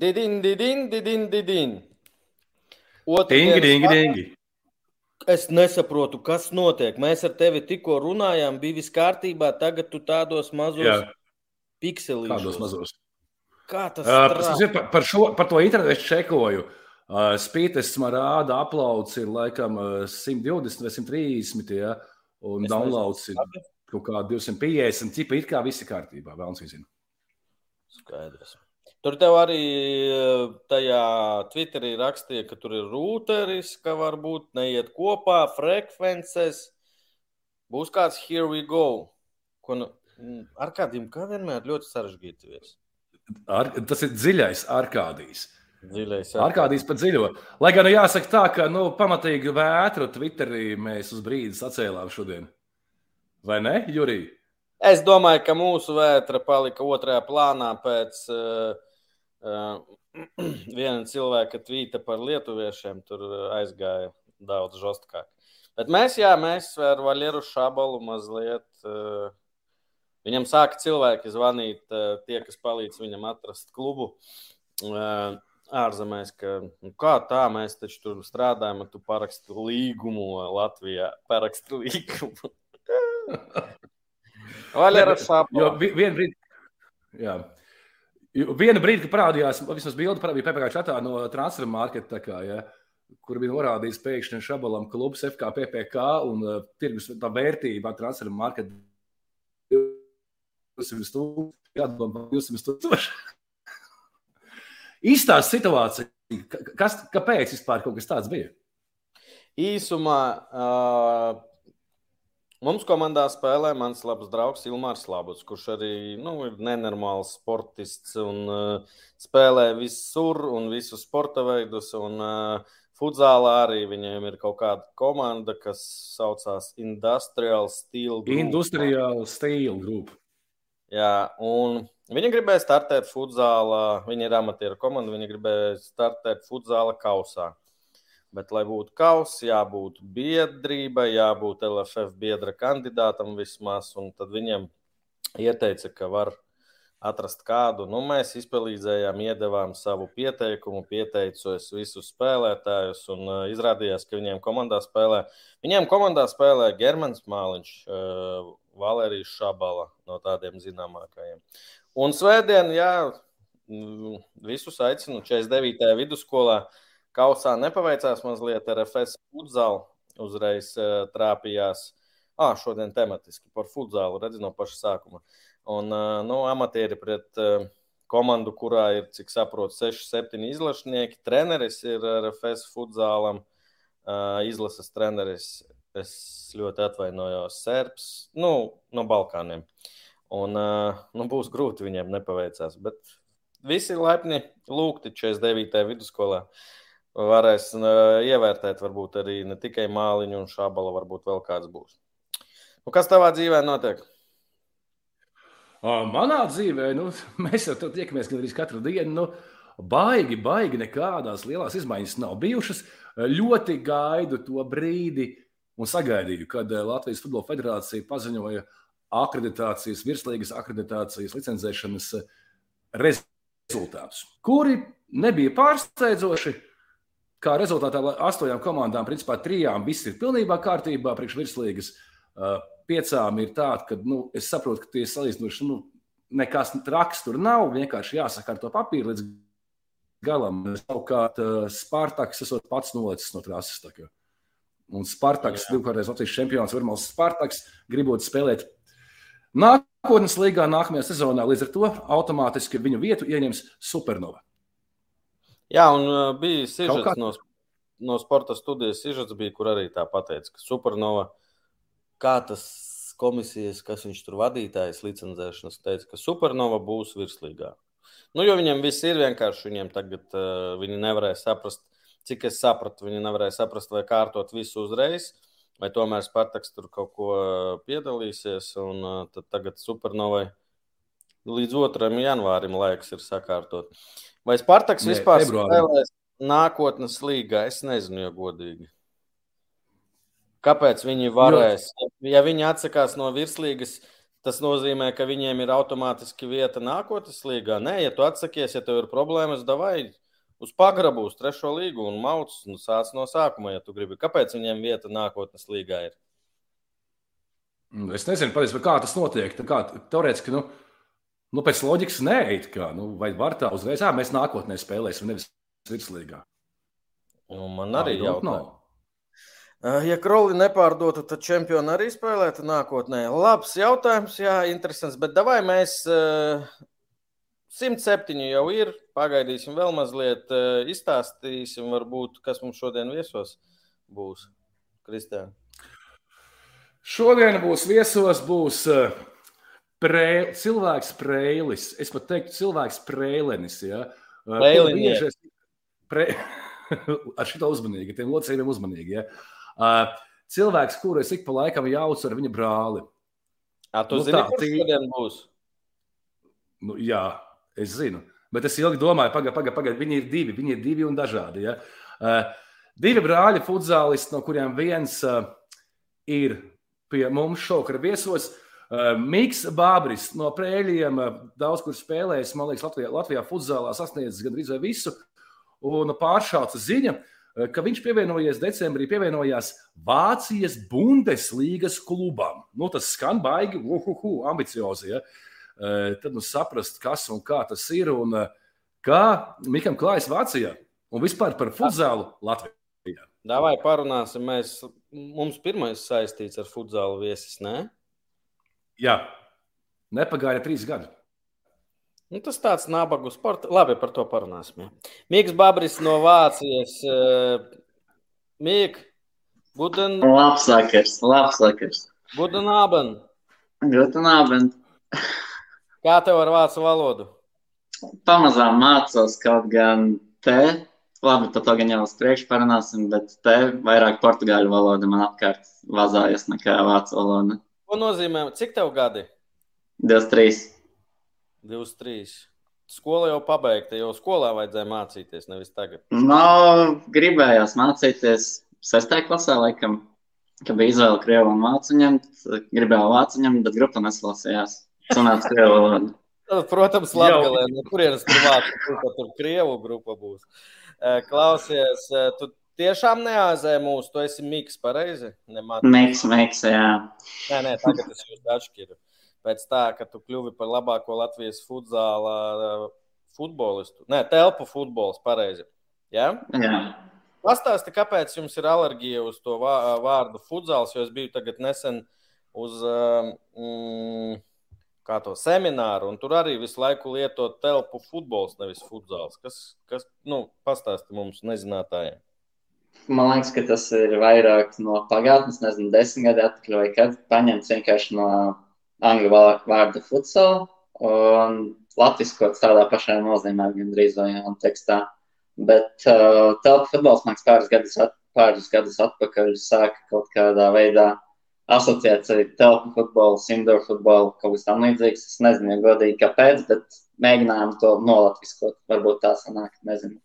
Didin, didin, didin, didin. Dingi, dingi, dingi. Es nesaprotu, kas notiek. Mēs ar tevi tikko runājām, bija viss kārtībā. Tagad tu tādos mazos pikselīšos. Kādos mazos? Kā tas Uh, strādā? par, par, šo, par to internetu es čekoju. Uh, Spītis man rāda, aplauds ir laikam uh, 120 vai 130, ja, un Es downloads ir kaut kā 250. Cipa ir kā viss ir kārtībā. Vēlams, nezinu. Skaidrs. Tur tev arī eh, tajā Twitterī rakstīja, ka tur ir rūteris, ka varbūt neiet kopā, frekvences. Būs kāds here we go. Ko, nu- mm, ar kādiem kā vienmēr ļoti sarežģīti. Ar, tas ir dziļais arkādijs. Dziļais Arkādijs pat dziļo. Lai gan nu, jāsaka tā, ka nu, pamatīgi vētru Twitterī mēs uz brīdi sacēlām šodien. Vai ne, Jurija? Es domāju, ka mūsu vētra palika otrajā plānā pēc uh, uh, viena cilvēka tvīta par lietuviešiem. Tur aizgāja daudz žostkāk. Bet mēs, jā, mēs ar Valieru Šabalu mazliet. Uh, viņam sāka cilvēki zvanīt, uh, tie, kas palīdz viņam atrast klubu. Uh, Ārzemēs, ka nu, kā tā, mēs taču tur strādājam, tu paraksti līgumu Latvijā. Paraksti līgumu. Valera Jo Šāpa. Vi- vienu brīdi, kad parādījās, vismaz bilde parādījās PPC čatā no transfer marketa, kā, ja, kur bija norādīts pēkšņi šabalam klubs FK PPK un uh, tirgus tā vērtība transfer marketa 200 tūkstoši, jādomā 200 tūkstoši. Īstās situācija, ka- kas, kāpēc vispār kaut kas tāds bija? Īsumā uh, mums komandā spēlē mans labs draugs Ilmārs Labuts, kurš arī nu, ir nenormāls sportists un uh, spēlē visur un visus sporta veidus. Un, uh, Futzālā arī viņiem ir kaut kāda komanda, kas saucās Industrial Steel. Group. Industriāla stila grupa. Jā, un viņi gribēja startēt futzālā. Viņi ir amatieru komanda, viņi gribēja startēt futzāla kausā. Bet, lai būtu kausa, jābūt biedrībai, jābūt LFF biedra kandidātam vismaz. Tad viņiem ieteica, ka var atrast kādu. Nu, mēs izpalīdzējām, iedavām savu pieteikumu, pieteicos visus spēlētājus. Un uh, izrādījās, ka viņiem komandā spēlē. Viņiem komandā spēlē Germans Māliņš, uh, Valērijas Šabala no tādiem zināmākajiem. Un svētdien, jā, mm, visus aicinu 49. vidusskolā. Kausā nepaveicās mazliet ar FS futzalu. Uzreiz uh, trāpījās. Ah, šodien tematiski par futzalu, redzu no paša sākuma. Un, uh, nu, amatieri pret uh, komandu, kurā ir, cik saprotu, 6, 7 izlašnieki. Treneris ir RFS futzalam, uh, izlases treneris. Es ļoti atvainojos, Serbs, nu, no Balkāniem. Un, uh, nu, būs grūti viņiem nepaveicās. Bet visi laipni lūgti 49. vidusskolā. Varēs uh, ievērtēt, varbūt arī ne tikai māliņu un šābala, varbūt vēl kāds būs. Nu, kas tavā dzīvē notiek? Manā dzīvē, nu, mēs jau tur tiekamies gandrīz katru dienu. Nu, baigi, baigi nekādās lielās izmaiņas nav bijušas. Ļoti gaidu to brīdi un sagaidīju, kad eh, Latvijas Futbola Federācija paziņoja akreditācijas, virslīgas akreditācijas licencēšanas eh, rezultātus, kuri nebija pārsteidzoši. Kā rezultātā astoņām komandām, principā trijām, viss ir pilnībā kārtībā, priekš virslīgas. Uh, piecām ir tāda, ka nu, es saprotu, ka tie salīdzinoši nu, nekas traks tur nav. Vienkārši jāsakārto papīri līdz galam. Savukārt, Spartaks esot pats nolicis no trases. Un Spartaks, divkārtais Latvijas čempions, Virmals Spartaks, gribot spēlēt nākotnes līgā, nākamajā sezonā. Līdz ar to automātiski viņu vietu ieņems Supernova. Jā, un uh, bija sižets kā- no, no sporta studijas, sižets bija, kur arī tā pateica, ka Supernova, kā tas komisijas, kas viņš tur vadītājs licencēšanas, teica, ka Supernova būs virslīgā. Nu, jo viņiem viss ir vienkārši, viņiem tagad uh, viņi nevarēja saprast, cik es sapratu, viņi nevarēja saprast, vai kārtot visu uzreiz, vai tomēr Spartaks tur kaut ko uh, piedalīsies, un uh, tad tagad Supernovai līdz 2. janvārim laiks ir sakārtot. Vai Spartaks Nē, vispār februārim. spēlēs nākotnes līgā? Es nezinu, ja godīgi. Kāpēc viņi varēs? Ja viņi atsakās no virslīgas, tas nozīmē, ka viņiem ir automātiski vieta nākotnes līgā. Nē, ja tu atsakies, ja tev ir problēmas, davai uz pagrabu, uz trešo līgu un mauc nu, sāc no sākuma, ja tu gribi. Kāpēc viņiem vieta nākotnes līgā ir? Mm, es nezinu, patiesībā, kā tas notiek. Kā, teorētiski, nu, nu, pēc loģikas nē, kā, nu, vai var tā uzreiz, jā, mēs nākotnē spēlēsim, nevis virslīgā. Nu, man arī jautājums. Eh, ja Kroli nepārdotu, tad čempioni arī spēlētu nākotnē. Labs jautājums, jā, interesants. Bet vai mēs uh, eh, 107 jau ir? Pagaidīsim vēl mazliet, uh, izstāstīsim, varbūt, kas mums šodien viesos būs. Kristēn. Šodien būs viesos būs uh, prē, cilvēks prēlis. Es pat teiktu, cilvēks prēlenis. Ja? Uh, pre... Ar šo uzmanīgi, tiem locījumiem uzmanīgi. Ja? Cilvēks, kuru es ik pa laikam jaucu ar viņa brāli. Jā, tu nu, zini, tā, kurš šodien būs? Nu, jā, es zinu. Bet es ilgi domāju, pagaidi, pagaidi, pagaidi. Viņi ir divi, viņi ir divi un dažādi. Ja? Uh, divi brāļi, futbolisti, no kuriem viens uh, ir pie mums šovakar viesos. Uh, Mikls Bābris no Prēļiem, uh, daudz kur spēlējis, man liekas, Latvijā, Latvijā futbolā sasniedzis gandrīz visu. Un pāršāca ziņa, Eh, ka viņš pievienojies decembrī, pievienojās Vācijas Bundeslīgas klubam. Nu, tas skan baigi, uhuhu, ambiciozi. Ja? Eh, tad nu saprast, kas un kā tas ir un eh, kā Mikam klājas Vācijā un vispār par futzālu Latvijā. Davai parunāsim, mēs, mums pirmais saistīts ar futzālu viesis, ne? Jā, nepagāja trīs gadi. Nu, tas tāds nabagu sports. Labi, par to parunāsim. Ja. Mikls Babris no Vācijas. Uh, Mīk, guten. Labs vakars, labs vakars. Guten Abend. Guten Abend. Kā tev ar vācu valodu? Pamazām mācos kaut gan te. Labi, par to gan jau uz priekšu parunāsim, bet te vairāk portugāļu valoda man apkārt vazājas nekā vācu valoda. Ko nozīmē? Cik tev gadi? 23. 23. Skola jau pabeigta, jau skolā vajadzēja mācīties, nevis tagad. No, gribējās mācīties sestajā klasē, laikam, kad bija izvēle krievu un vācu ņemt. Gribēju vācu ņemt, bet grupa neslasījās. Sanāca krievu valodu. Protams, Latvijā, no kurienes tur vācu grupa, tur krievu grupa būs. Klausies, tu tiešām neāzē mūsu, tu esi miks, pareizi? Miks, miks, jā. Nē, nē, tagad es jūs dažkiru pēc tā, ka tu kļuvi par labāko Latvijas futzāla uh, futbolistu. Nē, telpu futbols, pareizi. Ja? Jā. Pastāsti, kāpēc jums ir alerģija uz to vārdu futzāls, jo es biju tagad nesen uz um, mm, kā to semināru, un tur arī visu laiku lieto telpu futbols, nevis futzāls. Kas, kas nu, pastāsti mums nezinātājiem? Man liekas, ka tas ir vairāk no pagātnes, nezinu, desmit gadi atpakaļ, vai kad paņemts vienkārši no angļu vārdu futsal un latviskots tādā pašā nozīmē, gandrīz vai tekstā. Bet uh, telpu futbols, man liekas, pāris gadus, at, pāris gadus atpakaļ sāka kaut kādā veidā asociēts ar telpu futbolu, indoor futbolu, kaut kas tam līdzīgs. Es nezinu, ja godīgi kāpēc, bet mēģinājām to nolatviskot. Varbūt tā sanāk, nezinu.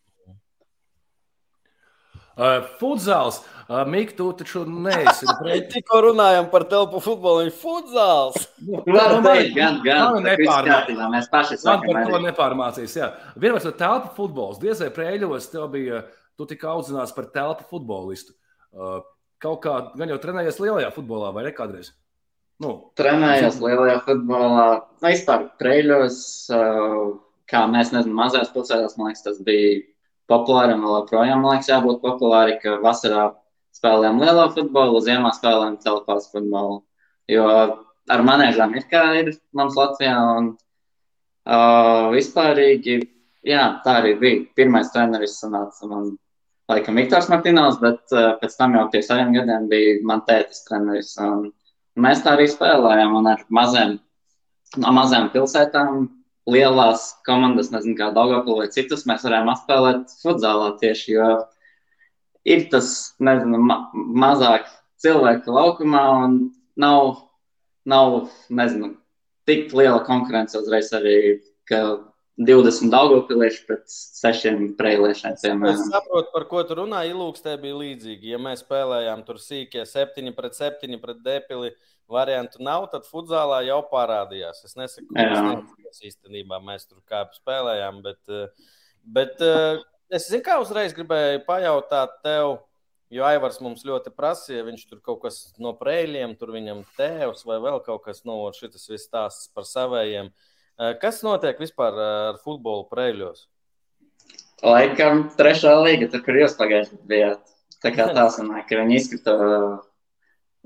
Uh, futzāls. Uh, Mikls, tu taču neesi. Tikko runājām par telpu futbolu, ir futzāls. Nu, Labi, nu, man, gan, gan. Nepārmācīs. Mēs paši sakām. Par to nepārmācīs, jā. Vienmēr tas telpu futbols. Diezai prēļos tev bija, tu tika audzināts par telpu futbolistu. Uh, kaut kā gan jau trenējies lielajā futbolā vai ne kādreiz? Nu, trenējos lielajā futbolā. Vispār prēļos, kā mēs, nezinu, mazās pilsētās, man liekas, tas bija populāram, vēl joprojām, man liekas, jābūt populāri, ka vasarā spēlējam lielo futbolu, ziemā spēlējam telpās futbolu. Jo ar manēžām ir kā ir mums Latvijā, un uh, vispārīgi, jā, tā arī bija. Pirmais treneris sanāca man, laikam, Viktors Martinovs, bet uh, pēc tam jau pie saviem gadiem bija man tētis treneris. Un mēs tā arī spēlējām, un ar maziem, no mazām pilsētām lielās komandas, nezinu, kā Dārgopilī vai citus, mēs varējām atspēlēt futzālā tieši, jo ir tas, nezinu, ma mazāk cilvēku laukumā un nav, nav, nezinu, tik liela konkurence uzreiz arī, ka 20 daugopilieši pret 6 preiliešiem. Es saprotu, par ko tu runā. Ilūkstē bija līdzīgi. Ja mēs spēlējām tur sīkie 7 pret 7 pret depili, variantu nav, tad futzālā jau parādījās. Es nesaku, ka īstenībā mēs tur kā spēlējām, bet, bet es zinu, kā uzreiz gribēju pajautāt tev. Jo Aivars mums ļoti prasīja, viņš tur kaut kas no prēļiem, tur viņam tēvs vai vēl kaut kas no nu, šis viss stāsts par savējiem. Uh, Eh, kas notiek vispār eh, ar futbolu preļos? Laikam trešā līga, tur, kur jūs pagājušajā bijāt. Tā kā tā sanāk, ka viņi izkrita eh,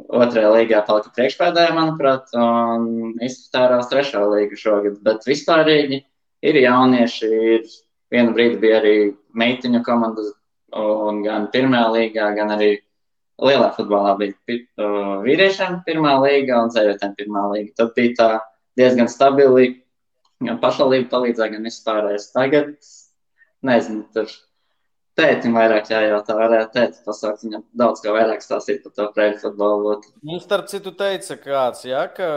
otrajā līgā, palika priekšpēdējā, manuprāt, un izskatās trešā līga šogad. Bet vispārīgi ir jaunieši, ir vienu brīdi bija arī meitiņu komanda, un gan pirmajā līgā, gan arī lielā futbolā bija vīriešiem pirmā līga un sievietēm pirmā līga. Tad bija tā diezgan stabili gan pašvaldība palīdzēja, gan vispārējais. Tagad, nezinu, tur tētim vairāk jājautā, varētu tēti pasaukt, viņam daudz kā vairāk stāstīt par to prēļu futbolu. Mums, starp citu, teica kāds, jā, ka,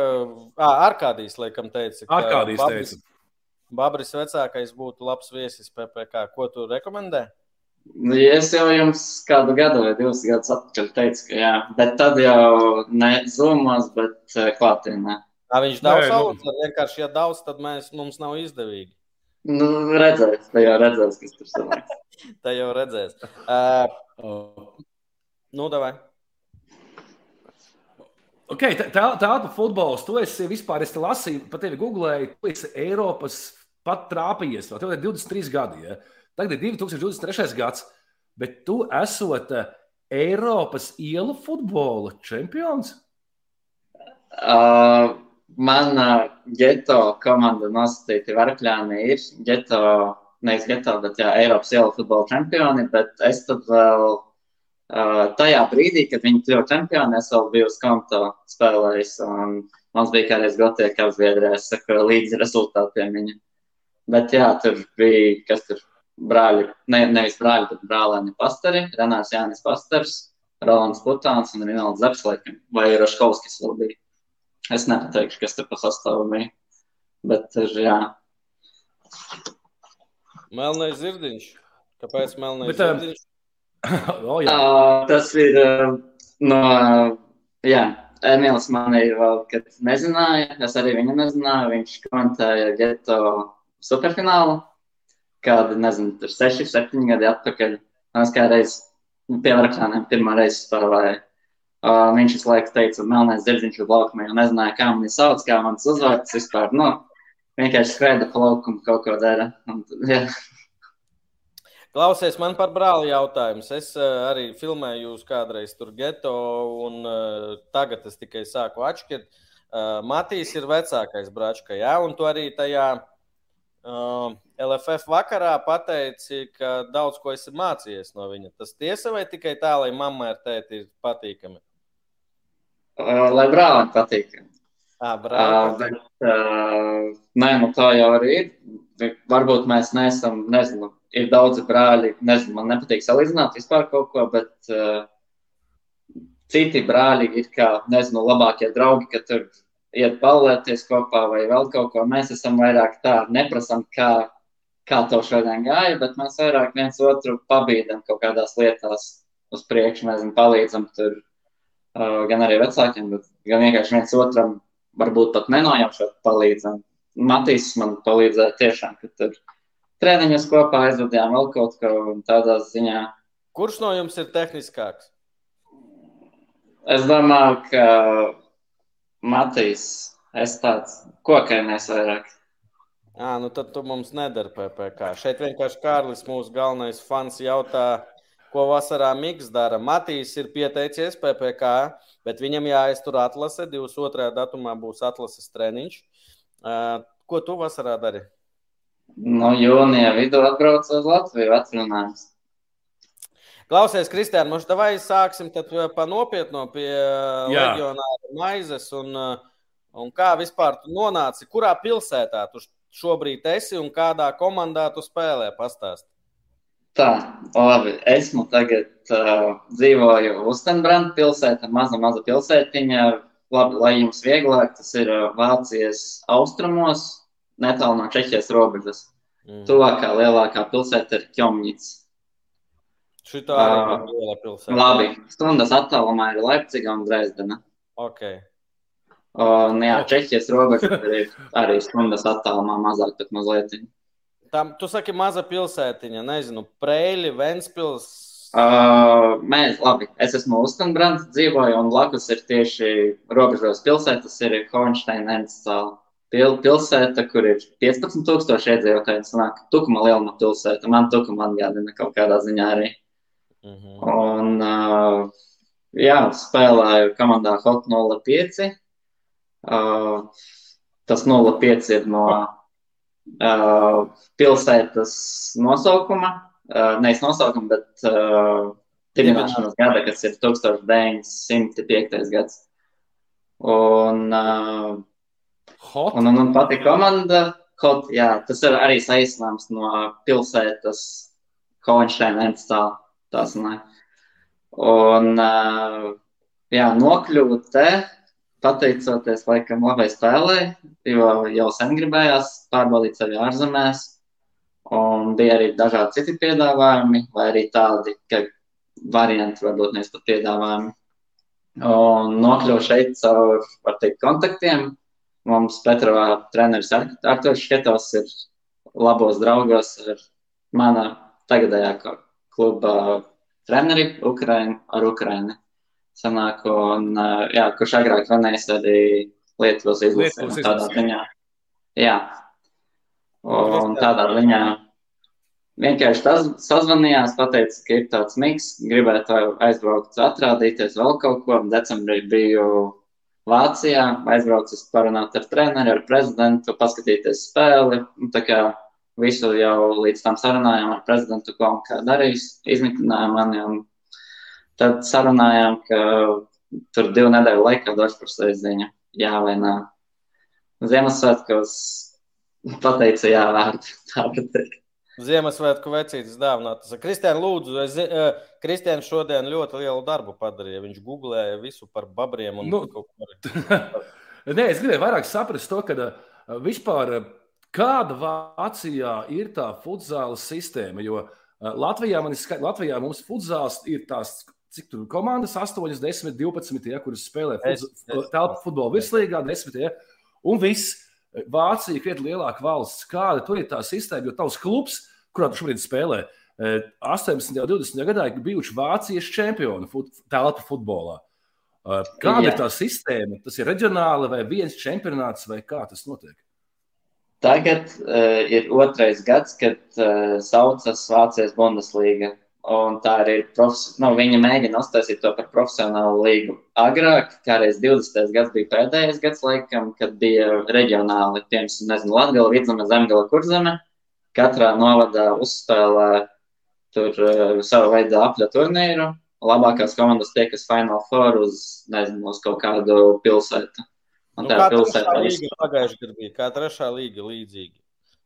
ā, Arkādijs, laikam, teica, ka Arkādijs Babris, teica. Babris vecākais būtu labs viesis PPK. Ko tu rekomendē? Nu, es jau jums kādu gadu vai divus gadus atpakaļ teicu, ka jā, bet tad jau ne zumos, bet klātienē. Tā viņš daudz sauc, nu... vienkārši, ja daudz, tad mēs, mums nav izdevīgi. Nu, redzēs, tā jau redzēs, kas tur sanāks. tā jau redzēs. Uh, nu, davai. Okay, tā, tā, tā par futbolu. Tu esi vispār, es te lasīju, pat tevi googlēju, tu esi Eiropas pat trāpījies. Tev ir 23 gadi. Ja? Tagad ir 2023. gads, bet tu esot Eiropas ielu futbola čempions. Uh, Mana geto komanda nosacīti Varkļāni ir geto, nevis geto, bet jā, Eiropas ielu futbola čempioni, bet es tad vēl uh, tajā brīdī, kad viņi kļuva čempioni, es vēl biju uz konto spēlējis, un mums bija kādreiz gotie kapzviedrē, es saku, līdzi rezultātiem viņa. Bet jā, tur bija, kas tur brāļi, ne, nevis brāļi, bet brālēni pastari, Renārs Jānis Pastars, Rolands Putāns un Rinalds Zepslēkam, vai Raškovskis vēl bija. Es nepateikšu, kas tur pa sastāvu bija. Bet, jā. Melnais zirdiņš. Kāpēc melnais Bet, zirdiņš? oh, jā. uh, tas ir uh, no. Jā, Emīls man ir vēl, kad nezināja. Es arī viņu nezināju. Viņš komentēja geto superfinālu. Kādu, nezinu, tur 6, 7 gadi atpakaļ. Es kādreiz pie varakļiem pirmā reize spēlēju. Uh, viņš visu laiku teica, melnais zirdziņš ir laukumā, jo nezināja, kā mani sauc, kā mans uzvārds vispār. Nu, vienkārši skraida pa laukumu, kaut ko dara. Un, jā. Klausies, man par brāli jautājums. Es uh, arī filmēju jūs kādreiz tur geto, un uh, tagad es tikai sāku atšķirt. Uh, Matīs ir vecākais brāčka, jā, un tu arī tajā uh, LFF vakarā pateici, ka daudz ko esi mācījies no viņa. Tas tiesa vai tikai tā, lai mammai ar tēti ir patīkami? Uh, lai brālim patīk. À. Uh, bet, uh, nē, nu tā jau arī ir. Varbūt mēs neesam, nezinu, ir daudzi brāļi. Nezinu, man nepatīk salīdzināt vispār kaut ko, bet uh, citi brāļi ir kā, nezinu, labākie draugi, ka tur iet balēties kopā vai vēl kaut ko. Mēs esam vairāk tā, neprasam, kā, kā to šodien gāja, bet mēs vairāk viens otru pabīdam kaut kādās lietās uz priekšu, nezinu, palīdzam tur gan arī vecākiem, bet gan vienkārši viens otram varbūt pat nenojaušot palīdzam. Matīs man palīdzēja tiešām, ka tur treniņus kopā aizvadījām vēl kaut ko tādā ziņā. Kurš no jums ir tehniskāks? Es domāju, ka Matīs, es tāds kokainais vairāk. À, nu tad tu mums nedari PPK. Šeit vienkārši Kārlis, mūsu galvenais fans, jautā, ko vasarā Mikls dara. Matīs ir pieteicies PPK, bet viņam jāiztur atlase. 22. datumā būs atlases treniņš. Ko tu vasarā dari? No jūnija vidū atbraucu uz Latviju, atrunājums. Klausies, Kristēn, mums vai sāksim pa nopietno pie leģionāra maizes un, un kā vispār tu nonāci, kurā pilsētā tu šobrīd esi un kādā komandā tu spēlē, pastāst. Tā, labi. Esmu tagad uh, dzīvoju Ustenbrāna pilsētā, maza, maza pilsētiņa. Labi, lai jums vieglāk, tas ir uh, Vācijas austrumos, netālu no Čehijas robežas. Mm. Tuvākā lielākā pilsēta ir Kjomņits. Šitā arī uh, ir liela pilsēta. Labi, stundas attālumā ir Leipciga un Dresdena. Okay. Un, jā, Čehijas robeža ir arī stundas attālumā mazāk, bet mazliet. Tam, tu saki, maza pilsētiņa, nezinu, Preili, Ventspils. Uh, mēs, labi, es esmu Ulstenbrands, dzīvoju, un blakus ir tieši robežos pilsētas, ir Hohenstein, Enscāla pil, pilsēta, kur ir 15,000 iedzīvotāji. Tas nāk tukuma lieluma pilsēta. Man tukuma atgādina kaut kādā ziņā arī. Mhm. -huh. Un, uh, jā, spēlēju komandā Hot 05. Uh, tas 05 ir no uh, pilsētas nosaukuma. Uh, Nevis nosaukuma, bet uh, dibināšanas gada, kas ir 1905. gads. Un uh. Un, un, un pati komanda, hot, jā, tas ir arī saistāms no pilsētas Hohensteina Enstāla. Tas nē. Un, uh, jā, nokļūt te, pateicoties laikam labai spēlē, jo jau sen gribējās pārbaudīt sevi ārzemēs. Un bija arī dažādi citi piedāvājumi, vai arī tādi, ka varianti varbūt nevis pat piedāvājumi. Un nokļuvu šeit caur, var teikt, kontaktiem, Mums Petrovā treneris Artošs Šketovs ir labos draugos ar mana tagadējā kluba treneri Ukraini, ar Ukraini. Sanāk, un, jā, kurš agrāk runājis arī Lietuvas izlasē. Tādā ziņā. Jā. Un tādā ziņā vienkārši tas sazvanījās, pateica, ka ir tāds miks, gribētu aizbraukt, atrādīties vēl kaut ko. Decembrī biju Vācijā, aizbraucis parunāt ar treneri, ar prezidentu, paskatīties spēli. Tā kā visu jau līdz tam sarunājām ar prezidentu, ko un kā darīs, izmitināja mani. Un tad sarunājām, ka tur divu nedēļu laikā došu par sevi ziņu, jā vai nē. Ziemassvētkos pateica jā vārdu, tā var teikt. Ziemassvētku vecītis dāvinātas. Kristiāna, lūdzu, es, uh, Kristiāna šodien ļoti lielu darbu padarīja. Viņš googlēja visu par babriem un nu, kaut ko tādu. Nē, es gribēju vairāk saprast to, ka uh, vispār uh, kāda Vācijā ir tā futzāla sistēma, jo uh, Latvijā, skat, Latvijā mums futzāls ir tās, cik tur komandas, 8, 10, 12, ja, kuras spēlē telpu futbola virslīgā, 10, ja, un viss. Vācija ir krietni lielāka valsts. Kāda tur ir tā sistēma? Jo tavs klubs, kurā tu šobrīd spēlē, 18. un 20. gadā ir bijuši Vācijas čempioni fut, telpu futbolā. Eh, kāda Jā. ir tā sistēma? Tas ir reģionāli vai viens čempionāts, vai kā tas notiek? Tagad uh, ir otrais gads, kad uh, saucas Vācijas Bundesliga. Un tā arī ir profesionāla. Nu, viņa mēģina uztaisīt to par profesionālu līgu. Agrāk, kādreiz 20. gads bija pēdējais gads, laikam, kad bija reģionāli, piemēram, nezinu, Latvija, Vidzeme, Zemgala, Kurzeme. Katrā novadā uzspēlē tur uh, savu veidu apļa turnīru. Labākās komandas tiekas Final Four uz, nezinu, uz kaut kādu pilsētu. Un nu, tā pilsēta ir pagājušajā gadā bija kā trešā līga līdzīga.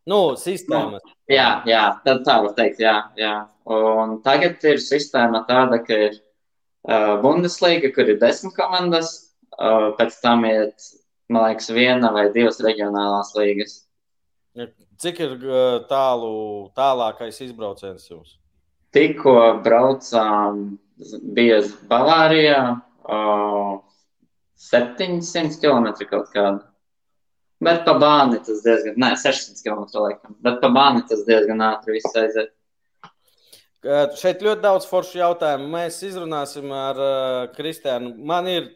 Nu, sistēma. Nu, jā, jā, tad tā var teikt, jā, jā. Un tagad ir sistēma tāda, ka ir uh, Bundesliga, kur ir desmit komandas, uh, pēc tam iet, man liekas, viena vai divas reģionālās līgas. Cik ir tālu, tālākais izbrauciens jums? Tikko braucām, bija Bavārijā, uh, 700 km kaut kāda. Bet pa bāni tas diezgan, nē, 600 km laikam, bet pa bāni tas diezgan ātri viss aiziet. Šeit ļoti daudz foršu jautājumu. Mēs izrunāsim ar uh, Kristiānu. Man ir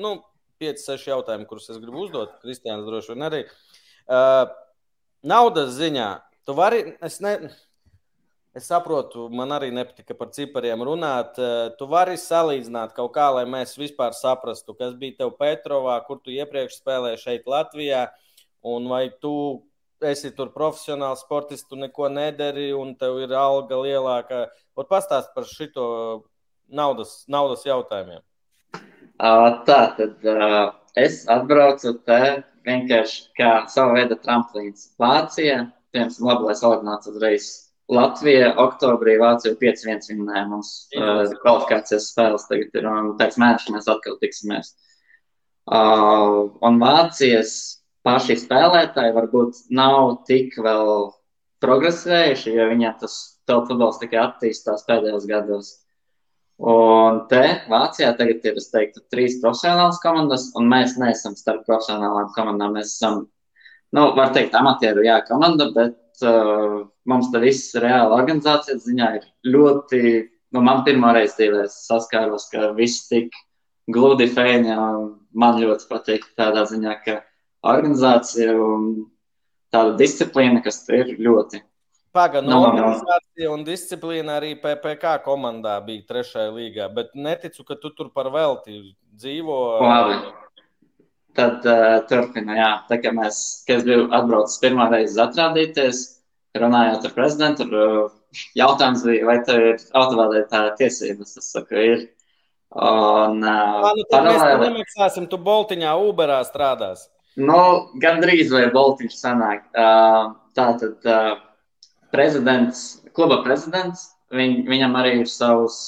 nu, 5-6 jautājumi, kurus es gribu uzdot. Kristiāns droši vien arī. Uh, naudas ziņā, tu vari, es ne, Es saprotu, man arī nepatika par cipariem runāt. Eh, tu vari salīdzināt kaut kā, lai mēs vispār saprastu, kas bija tev Petrovā, kur tu iepriekš spēlēji šeit Latvijā, un vai tu esi tur profesionāls sportists, tu neko nedari, un tev ir alga lielāka. Pat pastāst par šito naudas, naudas jautājumiem. Tā tad es atbraucu te vienkārši kā sava veida tramplīns Vācijā. Piemēram, labi, lai salīdzinātu uzreiz Latvija oktobrī Vācija 5-1 vinnēja mums uh, kvalifikācijas spēles. Tagad ir un pēc mēneša mēs atkal tiksimies. Uh, un Vācijas paši spēlētāji varbūt nav tik vēl progresējuši, jo viņiem tas futbols tikai attīstās pēdējos gados. Un te Vācijā tagad ir, es teiktu, trīs profesionālas komandas, un mēs neesam starp profesionālām komandām. Mēs esam, nu, var teikt, amatieru, jā, komanda, bet mums te viss reāla organizācijas ziņā ir ļoti, nu, man pirmo reizi dzīvē saskāros, ka viss tik gludi un man ļoti patīk tādā ziņā, ka organizācija un tāda disciplīna, kas ir ļoti Pagaidām, no organizācija un disciplīna arī PPC komandā bija trešajā līgā, bet neticu, ka tu tur par velti dzīvo. Labi. Tad uh, turpina, jā. Tā kā mēs, kad biju atbraucis pirmā reize atrādīties, runājot ar prezidentu, uh, jautājums bija, vai tev ir autovadītāja tiesības. Es saku, ir. Un, Lā, nu, paralēli... Mēs nemaksāsim, tu Boltiņā, Uberā strādās. Nu, gandrīz vai Boltiņš sanāk. Tā tad. Uh, prezidents, kluba prezidents, viņ, viņam arī ir savs,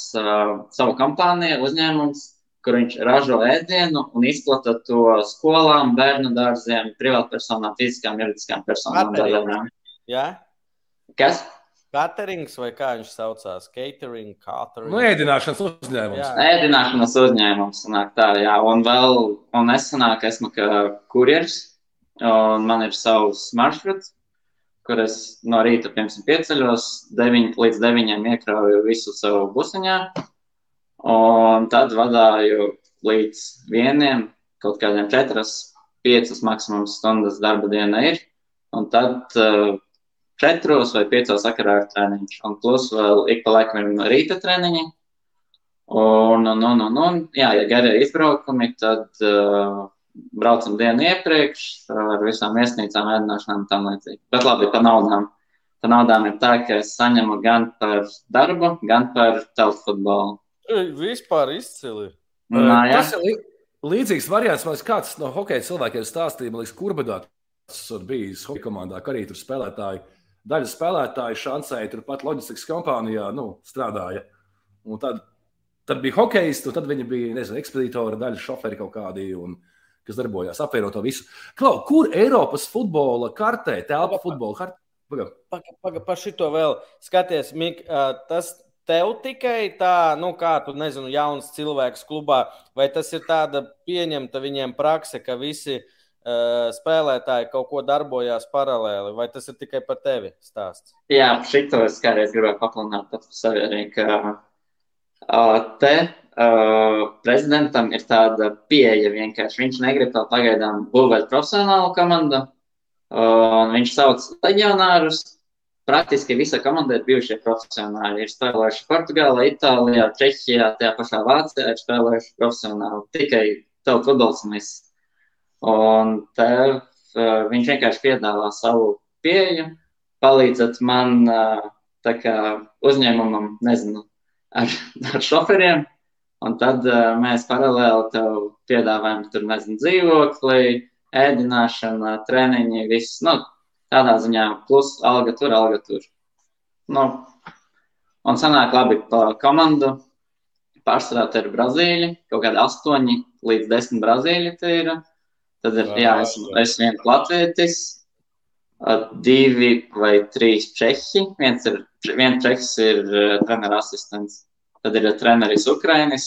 savu kompāniju, uzņēmums, kur viņš ražo ēdienu un izplata to skolām, bērnu dārziem, privātpersonām, fiziskām, juridiskām personām. Jā? Kas? Caterings vai kā viņš saucās? Catering, catering. Nu, ēdināšanas uzņēmums. Jā. Ēdināšanas uzņēmums, sanāk tā, jā. Un vēl, un es sanāk, esmu kā kurjers, un man ir savs maršruts, kur es no rīta, piemēram, pieceļos, 9 līdz 9 iekrauju visu savu busiņā, un tad vadāju līdz vieniem, kaut kādiem 4, 5 maksimums stundas darba diena ir, un tad uh, 4 vai 5 sakarā ir treniņš, un plus vēl ik pa laikam ir rīta treniņi, un, un, un, un, un jā, ja garie izbraukumi, tad uh, braucam dienu iepriekš ar visām viesnīcām, ēdināšanām un tam līdzīgi. Bet labi, par naudām. Par naudām ir tā, ka es saņemu gan par darbu, gan par telefutbolu. Vispār izcili. Nā, jā. Tas ir līdzīgs variants, man kāds no hokeja cilvēkiem stāstīja, man liekas, Kurbadāts ir bijis hokeja komandā, ka arī tur spēlētāji, daļa spēlētāju šancēja, turpat loģistikas kompānijā nu, strādāja. Un tad, tad bija hokejisti, un tad viņi bija, nezinu, ekspedītori, daļa šoferi kaut kādi. Un, kas darbojās, apvienot to visu. Klau, kur Eiropas futbola kartē, telpa futbola kartē? Pagaid, pagaid, paga, pa šito vēl skaties, Mik, tas tev tikai tā, nu, kā tu nezinu, jauns cilvēks klubā, vai tas ir tāda pieņemta viņiem prakse, ka visi uh, spēlētāji kaut ko darbojās paralēli, vai tas ir tikai par tevi stāsts? Jā, šito es kādreiz gribēju pats par sevi arī, ka uh, te Uh, prezidentam ir tāda pieeja vienkārši. Viņš negrib tā pagaidām būvēt profesionālu komandu. Uh, viņš sauc leģionārus. Praktiski visa komanda ir bijušie profesionāļi. Ir spēlējuši Portugālē, Itālijā, Čehijā, tajā pašā Vācijā, ir spēlējuši profesionāli. Tikai tev futbols un viss. Un tev uh, viņš vienkārši piedāvā savu pieeju, palīdzat man uh, kā uzņēmumam, nezinu, ar, ar šoferiem Un tad uh, mēs paralēli tev piedāvājam, tur nezinu, dzīvokli, ēdināšana, treniņi, viss. Nu, tādā ziņā, plus alga tur, alga tur. Nu, un sanāk labi pa komandu. Pārsvarā te ir Brazīļi, kaut kādi 8 līdz 10 Brazīļi te ir. Tad ir, jā, es, es viens latvietis, divi vai trīs čehi. Viens, ir, viens čehs ir treneru asistents. Tad ir treneris Ukrainis,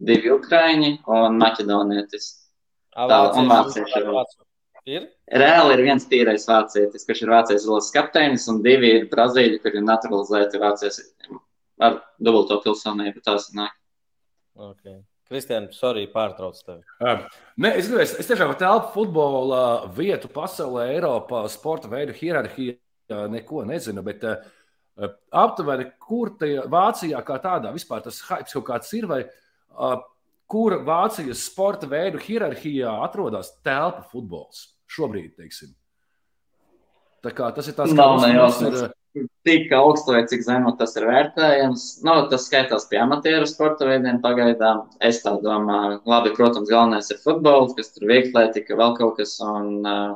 divi Ukraiņi un Maķedonietis. Tā un vācieši ir. Ir? Reāli ir viens tīrais vācietis, kurš ir vācijas valsts kapteinis, un divi ir brazīļi, kuri ir naturalizēti vācijas ar dubulto pilsonību. Tas nāk. Okay. Kristian, sorry, pārtrauc tevi. Nē, es gribēju, es tiešām telpu futbola vietu pasaulē, Eiropā, sporta veidu hierarhijā neko nezinu, bet aptuveni, kur tajā Vācijā kā tādā vispār tas hype kaut kāds ir, vai kur Vācijas sporta veidu hierarhijā atrodas telpa futbols šobrīd, teiksim. Tā kā tas ir tas, kas mums ir. Tik augstu vai cik zemu tas ir vērtējams. Nu, tas skaitās pie amatieru sporta veidiem pagaidām. Es tā domāju, labi, protams, galvenais ir futbols, kas tur vieglētika, vēl kaut kas. Un, uh,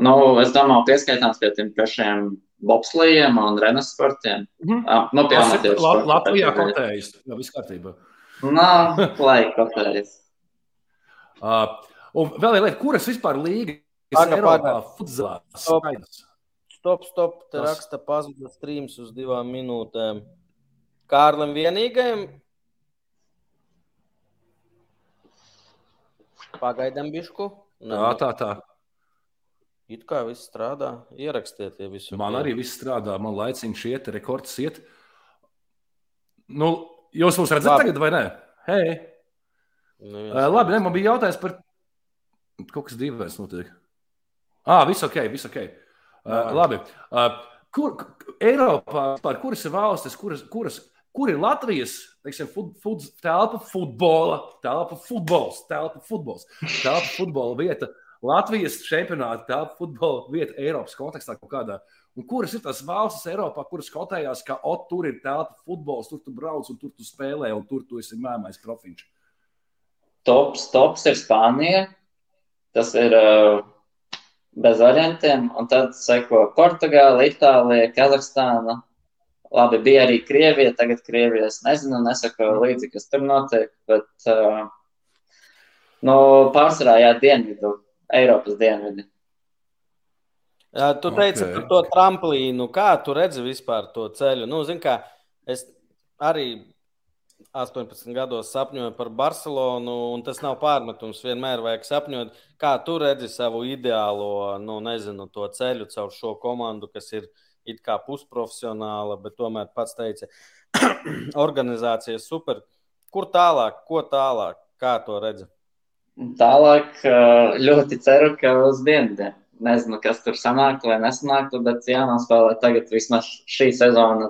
nu, es domāju, pieskaitāms pie tiem pašiem bobslējiem un renes sportiem. Mm -hmm. uh, nu, pie amatieru sporta. Latvijā kotējas, jā, viss kārtībā. Nā, lai kotējas. uh, un vēl viena lieta, kuras vispār līgas Eiropā futzalā skaidrs? Stop, stop. Te Tas... raksta pazuda streams uz divām minūtēm. Kārlim vienīgajam. Pagaidām bišku. Tā, tā, tā. It kā viss strādā, ierakstiet, ja visu. Man arī viss strādā, man laiciņš iet, rekords iet. Nu, jūs mūs redzat labi. tagad vai ne? Hei! Nu, uh, labi, ne, man bija jautājums par kaut kas dīvains notiek. Ah, viss ok, viss ok. Uh, labi. Uh, kur, Eiropā, par kuras ir valstis, kuras, kuras, kur ir Latvijas teiksim, fut, fut, telpa futbola, telpa futbols, telpa futbols, telpa futbola vieta? Latvijas čempionāta telpa futbola vieta Eiropas kontekstā kaut kādā. Un kuras ir tās valstis Eiropā, kuras skautējās, ka o, tur ir telpa futbols, tur tu brauc un tur tu spēlē, un tur tu esi mēmais profiņš? Tops, tops ir Spānija. Tas ir uh, bez variantiem. Un tad seko Portugāla, Itālija, Kazahstāna. Labi, bija arī Krievija. Tagad Krievijas nezinu, nesako līdzi, kas tur notiek. Bet uh, nu, pārsvarā jā, dienvidu Eiropas dienvidi. Jā, tu teici okay. par to tramplīnu. Kā tu redzi vispār to ceļu? Nu, zin, kā, es arī 18 gados sapņoju par Barcelonu, un tas nav pārmetums. Vienmēr vajag sapņot, kā tu redzi savu ideālo, nu, nezinu, ceļu caur šo komandu, kas ir it kā pusprofesionāla, bet tomēr pats teica, organizācija super. Kur tālāk, ko tālāk, kā to redzi? Tālāk ļoti ceru, ka uz dienvidiem. Nezinu, kas tur sanāk vai nesanāk, bet jānospēlē tagad vismaz šī sezona,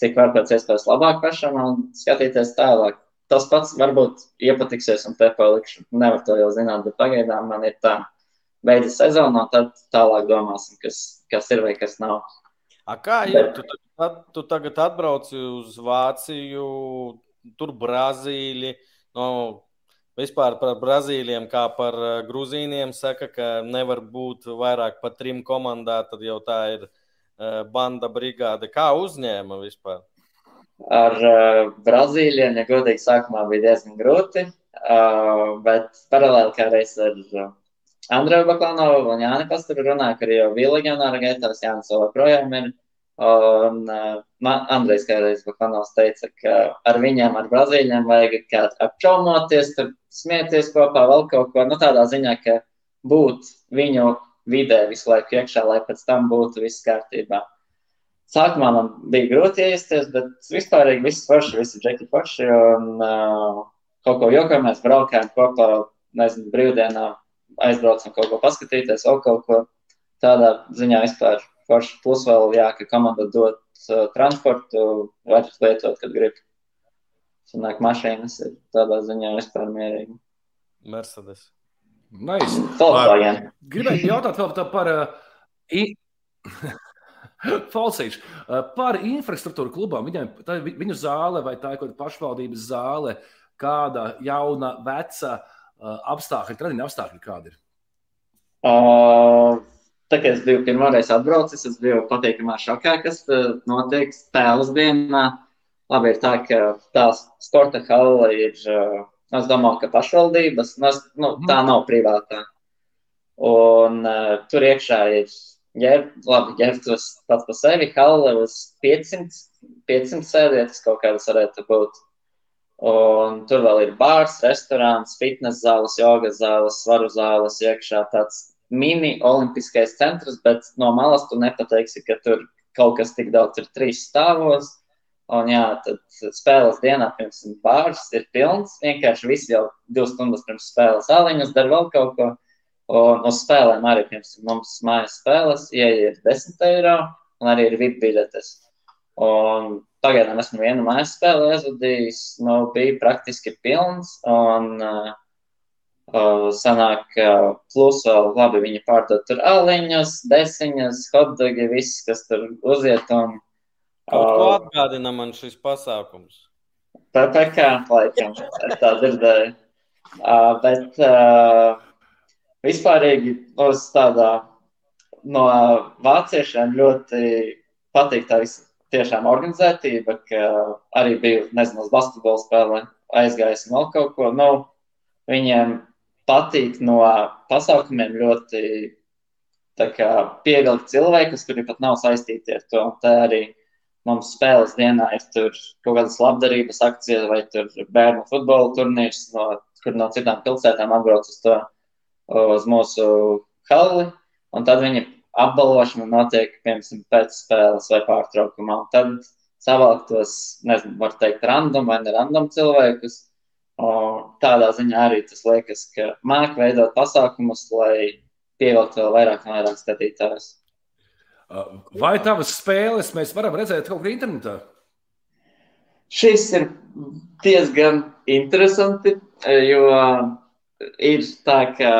cik var pēc iespējas labāk pašam un skatīties tālāk. Tas pats varbūt iepatiksies un te palikšu. Nevar to jau zināt, bet pagaidām man ir tā. Beidzas sezona, tad tālāk domāsim, kas, kas ir vai kas nav. A kā ir? Tu, tu, tu tagad atbrauci uz Vāciju, tur Brazīliju. No, Vispār par Brazīlijiem, kā par eh, Grūzīniem, saka, ka nevar būt vairāk par trim komandām, tad jau tā ir banda brigāde. Kā uzņēma vispār? Ar uh, Brazīlijiem, ja godīgi, sākumā bija diezgan grūti, uh, bet paralēli kā reiz ar uh, Andreju Baklanovu un Jāni Pastaru runāju, arī jau bija leģionāra gaitās, Jānis vēl projām ir. Un uh, Andrejs kādreiz Baklanovs teica, ka ar viņiem, ar Brazīļiem vajag kā apčaumoties, smieties kopā, vēl kaut ko, nu tādā ziņā, ka būt viņu vidē visu laiku iekšā, lai pēc tam būtu viss kārtībā. Sākumā man bija grūti iesties, bet vispār viss forši, visi džeki forši, un uh, kaut ko jokā mēs braukājām kopā, nezinu, brīvdienā aizbraucam kaut ko paskatīties, vēl kaut ko tādā ziņā vispār forši. Plus vēl, jā, ka komanda dod uh, transportu, var lietot, kad grib. Sanāk, mašīnas ir tādā ziņā vispār mierīgi. Mercedes. Nice. Volkswagen. Gribēju jautāt vēl par uh, i... Falsīšu. Uh, par infrastruktūru klubām. Viņam, tā, viņu zāle vai tā ir kaut kāda pašvaldības zāle, kāda jauna, veca uh, apstākļi, tradiņa apstākļi kādi ir? Uh, Tā kā es biju pirmo reizi atbraucis, es biju patiekamā šokā, kas uh, notiek spēles dienā. Labi, ir tā, ka tā sporta hala ir, uh, es domāju, ka pašvaldības, nu, nu, tā mhm. nav privātā. Un uh, tur iekšā ir, ģēr, labi, ģērbtos pats pa sevi, hala uz 500, 500 sēdietas kaut kādas varētu būt. Un tur vēl ir bārs, restorāns, fitnes zāles, jogas zāles, svaru zāles iekšā tāds mini olimpiskais centrs, bet no malas tu nepateiksi, ka tur kaut kas tik daudz ir trīs stāvos. Un jā, tad spēles dienā, piemēram, bārs ir pilns. Vienkārši visi jau divas stundas pirms spēles āliņus dara vēl kaut ko. Un uz spēlēm arī, piemēram, mums mājas spēles, ieeja ir 10 eiro, un arī ir VIP biļetes. Un pagaidām esmu vienu mājas spēli aizvadījis, nu, bija praktiski pilns. Un, uh, Uh, sanāk, uh, plus vēl labi viņi pārdod tur aliņas, desiņas, hotdogi, viss, kas tur uziet. Un, Kaut ko atgādina man šis pasākums. PPK, laikam, es tā dzirdēju. Uh, bet uh, vispārīgi uz tādā no vāciešiem ļoti patīk tā visa tiešām organizētība, ka arī biju, nezinu, uz basketbola spēlē aizgājis un vēl kaut ko. Nu, viņiem patīk no pasākumiem ļoti pievilkt cilvēkus, kuri pat nav saistīti ar to. Tā arī mums spēles dienā ir kaut kādas labdarības akcijas vai bērnu futbola turnīrs, no, kur no citām pilsētām atbrauc uz to uz mūsu halli. Un tad viņi apbalvošana notiek, piemēram, pēc spēles vai pārtraukumā. Un tad savākt tos, nezinu, var teikt, random vai nerandom cilvēkus. Tādā ziņā arī tas liekas, ka māk veidot pasākumus, lai pievilktu vēl vairāk un vairāk skatītājus. Vai tavas spēles mēs varam redzēt kaut kur internetā? Šis ir diezgan interesanti, jo ir tā, ka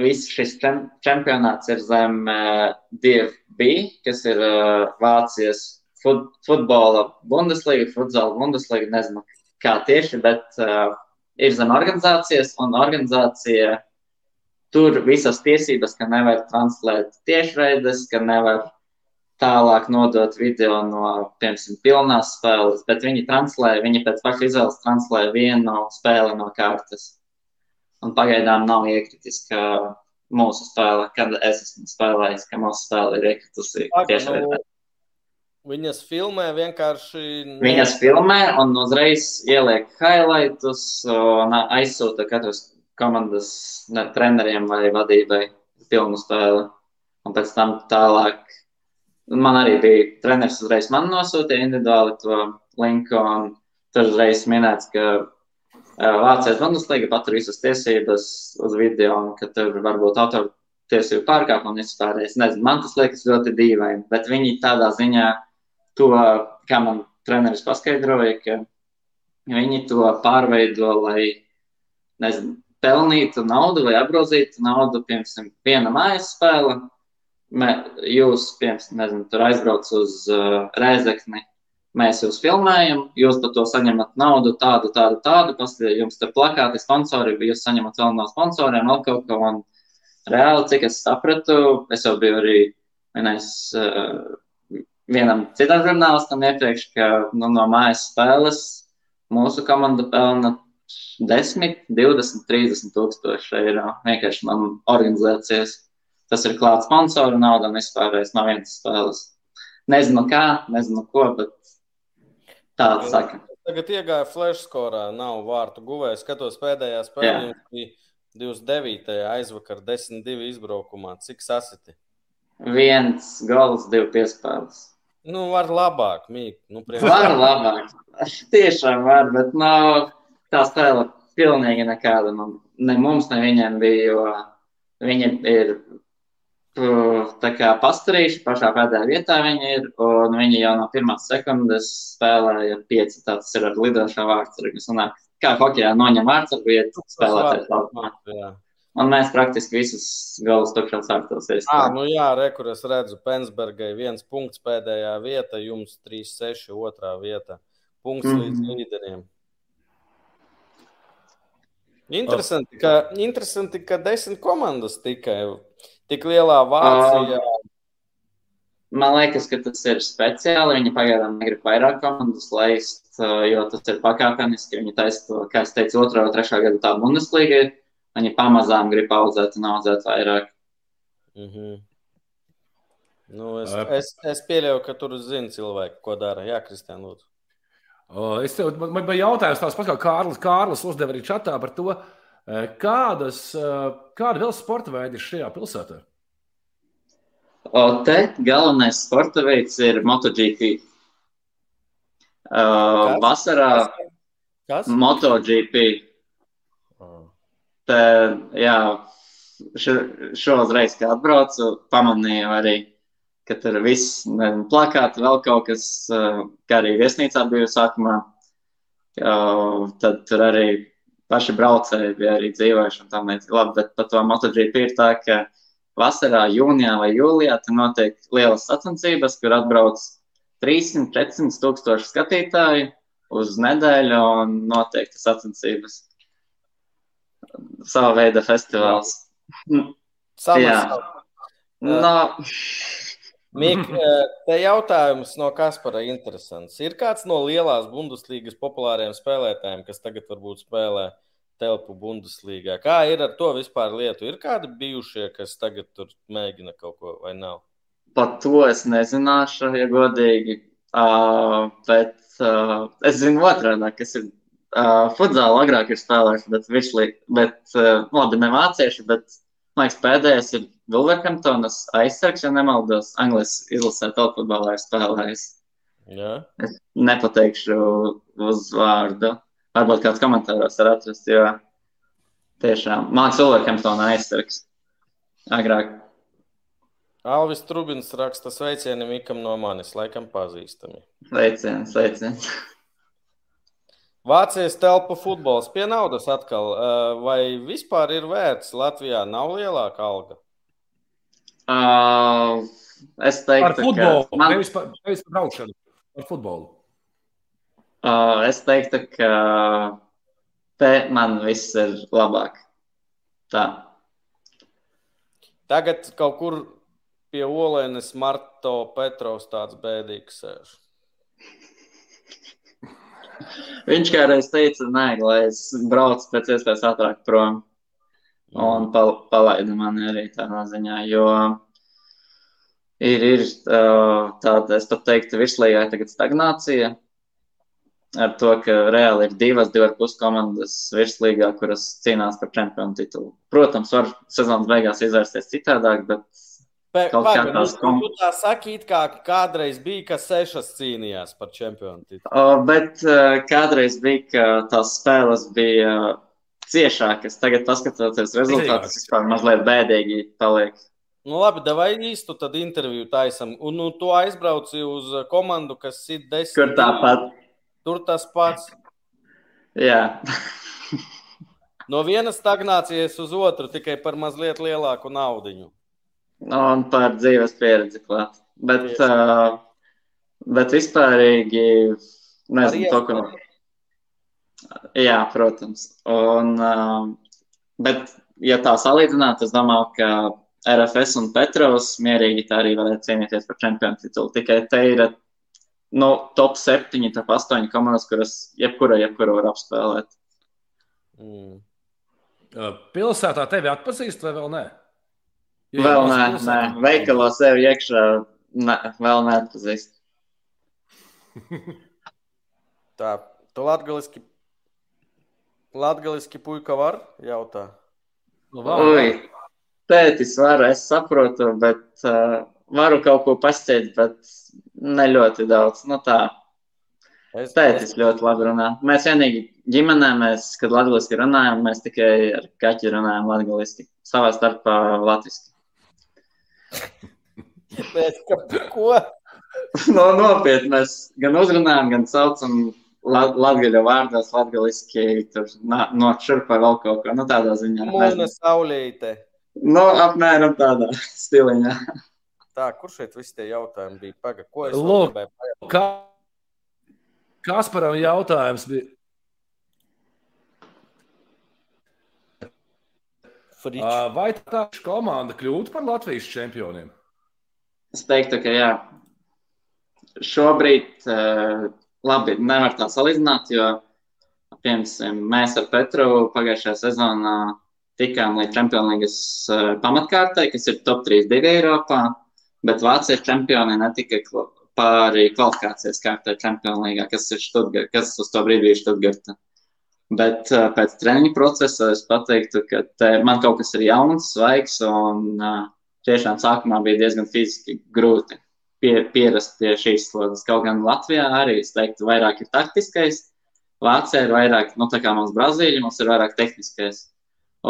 viss šis čempionāts ir zem uh, DFB, kas ir uh, Vācijas fut, futbola Bundesliga, futzāla Bundesliga, nezinu kā tieši, bet uh, ir zem organizācijas, un organizācija tur visas tiesības, ka nevar translēt tiešraides, ka nevar tālāk nodot video no, piemēram, pilnās spēles, bet viņi translē, viņi pēc paša izvēles translē vienu spēli no kārtas. Un pagaidām nav iekritis, ka mūsu spēle, kad es esmu spēlējis, ka mūsu spēle ir iekritusi tieši nu, Viņas filmē vienkārši. Viņas filmē un uzreiz ieliek highlightus un aizsūta katras komandas ne, treneriem vai vadībai filmu spēli. Un pēc tam tālāk. Man arī bija treneris, uzreiz man nosūtīja individuāli to linku. Tur uzreiz minēts, ka Vācijas Bundesliga patur visas tiesības uz video, un ka tur var būt autortiesību pārkāpumi un vispārējais. Nezinu, man tas liekas ļoti dīvaini, bet viņi tādā ziņā to, kā man treneris paskaidroja, ka viņi to pārveido, lai, nezinu, pelnītu naudu vai apgrozītu naudu, piemēram, viena mājas spēle. Jūs, piemēram, nezinu, tur aizbrauc uz uh, Rēzekni, Mēs jūs filmējam, jūs par to saņemat naudu, tādu, tādu, tādu. Pastāv jums tur plakāti, sponsori, jūs saņemat vēl no sponsoriem, vēl kaut ko. Un reāli, cik es sapratu, es jau biju arī vienais, uh, vienam citam žurnālistam iepriekš, ka nu, no mājas spēles mūsu komanda pelna 10, 20, 30 tūkstoši eiro. Vienkārši man organizācijas. Tas ir klāts sponsoru nauda un vispārējais no vienas spēles. Nezinu kā, nezinu ko, bet Tāds saka. Tagad iegāja flash skorā, nav vārtu guvējs. Skatos pēdējā spēlē, bija 29. aizvakar, 10-2 izbraukumā. Cik sasiti? Viens gols, divi piespēles. Nu, var labāk, mīt. Nu, priekš... Var labāk. Tiešām var, bet nav tā spēle pilnīgi nekāda. Man, ne mums, ne viņiem bija, jo viņi ir tā kā pastarīši pašā pēdējā vietā viņi ir, un viņi jau no pirmās sekundes spēlēja pieci, tāds ir ar lidošā vārdsargu, sanāk, kā hokejā noņem vārdsargu vietu spēlētājs laukumā. Un mēs praktiski visus galus tukšos vārtos iestrādājam. Nu jā, re, kur es redzu, Pensbergai viens punkts pēdējā vieta, jums 3-6 otrā vieta. Punkts mm -hmm. līdz līderiem. Interesanti, ka, interesanti, ka desmit komandas tikai Tik lielā Vācijā. Uh, man liekas, ka tas ir speciāli. Viņi pagaidām negrib vairāk komandas laist, uh, jo tas ir pakāpeniski. Viņi taisa to, kā es teicu, otrā vai trešā gada tā Bundesliga. Viņi pamazām grib audzēt un audzēt vairāk. Mm -hmm. Nu, es, es, es pieļauju, ka tur zina cilvēki, ko dara. Jā, Kristiāna, lūdzu. Es tev, man, man bija jautājums, tāds pats kā Kārlis. Kārlis uzdeva arī čatā par to, uh, Eh, kādas, eh, kāda vēl sporta veidi ir šajā pilsētā? O, te galvenais sporta veids ir MotoGP. Uh, vasarā Kas? MotoGP. Oh. Te, jā, šo, šoreiz, kad atbraucu, pamanīju arī, ka tur viss, plakāti, vēl kaut kas, kā arī viesnīcā bija sākumā. Uh, tad tur arī paši braucēji bija arī dzīvojuši un tam līdzīgi. Labi, bet par to MotoGP ir tā, ka vasarā, jūnijā vai jūlijā tur notiek lielas sacensības, kur atbrauc 300-400 tūkstoši skatītāju uz nedēļu un notiek tas sacensības. Sava veida festivāls. Jā. No. Mik, te jautājums no Kaspara interesants. Ir kāds no lielās Bundeslīgas populāriem spēlētājiem, kas tagad varbūt spēlē telpu Bundeslīgā. Kā ir ar to vispār lietu? Ir kādi bijušie, kas tagad tur mēģina kaut ko vai nav? Par to es nezināšu, ja godīgi. Uh, bet uh, es zinu otrādi, kas ir uh, futzāla agrāk ir spēlējuši, bet, višli, bet uh, labi, ne vācieši, bet man liekas, pēdējais ir Wolverhamptonas aizsargs, ja nemaldos, Anglijas izlasē telpfutbolā ir spēlējis. Jā. Es nepateikšu uz vārdu. Varbūt kāds komentāros var atrast, jo tiešām man Wolverhamptona aizsargs agrāk. Alvis Trubins raksta sveicieni Mikam no manis, laikam pazīstami. Sveiciens, sveiciens. Vācijas telpu futbols pie naudas atkal. Vai vispār ir vērts Latvijā? Nav lielāka alga? Uh, es teiktu, Par futbolu, ka man, nevis par, nevis par braukšanu. Par futbolu. uh, es teiktu, ka te man viss ir labāk. Tā. Tagad kaut kur pie Olēnas Marto Petrovs tāds bēdīgs sēž. Viņš kādreiz teica, nē, lai es braucu pēc iespējas ātrāk prom. Un pal palaida mani arī tādā ziņā, jo ir, ir uh, tāda, es pat teiktu, virslīgā tagad stagnācija. Ar to, ka reāli ir divas, divas puses komandas virslīgā, kuras cīnās par čempionu titulu. Protams, var sezonas beigās izvērsties citādāk, bet Kaut kā Pagaid, tās nu, kom- tu tā saki, it kā kādreiz bija, ka sešas cīnījās par čempionu titulu. O, bet uh, kādreiz bija, ka tās spēles bija ciešākas. Tagad, paskatoties rezultātus, vispār mazliet bēdīgi paliek. Nu, labi, vai īstu tad interviju taisam. Un nu, tu aizbrauci uz komandu, kas ir desmit. Kur tāpat? Tur tas pats. Jā, No vienas stagnācijas uz otru tikai par mazliet lielāku naudu. Un par dzīves pieredzi klāt. Bet, uh, bet vispārīgi, nezinu, to, ko. Jā, protams. Un, uh, bet, ja tā salīdzināt, es domāju, ka RFS un Petrovs mierīgi tā arī varētu cīnīties par čempionu titulu. Tikai te ir nu, top 7, top 8 komandas, kuras jebkura, jebkura var apspēlēt. Mm. Pilsētā tevi atpazīst vai vēl nē? Jo, Vēl ja nē, nē, veikalā sevi iekšā ne, vēl neatpazīst. Tā, tu latgaliski, latgaliski puika var jautā. Nu, vēl, Ui, tētis var, es saprotu, bet uh, varu kaut ko pasciet, bet ne ļoti daudz. Nu tā, Es, tētis ļoti labi runā. Mēs vienīgi ģimenē, mēs, kad latgaliski runājam, mēs tikai ar kaķi runājam latgaliski. Savā starpā latviski. Pēc, ka, ko? no, nopietni, mēs gan uzrunājam, gan saucam lat latgaļu vārdos latgaliski, tur nā- no šurpa vēl kaut ko. Nu tādā ziņā. Mūna saulīte. nu, apmēram tādā stiliņā. Tā, kur šeit visi tie jautājumi bija? Paga, ko es Lūk. Kā, Kasparam jautājums bija, Frič. uh, vai tā komanda kļūtu par Latvijas čempioniem? Es teiktu, ka jā. Šobrīd, labi, nevar tā salīdzināt, jo, piemēram, mēs ar Petru pagājušajā sezonā tikām līdz Čempionlīgas uh, pamatkārtai, kas ir top 3-2 Eiropā, bet Vācijas čempioni netika pāri kvalifikācijas kārtai Čempionlīgā, kas ir Štutgart, kas uz to brīdi bija Štutgarta. Bet uh, pēc treniņa procesa es pateiktu, ka te, man kaut kas ir jauns, svaigs un uh, tiešām sākumā bija diezgan fiziski grūti pie, pierast pie šīs slodzes. Kaut gan Latvijā arī, es teiktu, vairāk ir taktiskais, Vācijā ir vairāk, nu, tā kā mums Brazīļa, mums ir vairāk tehniskais.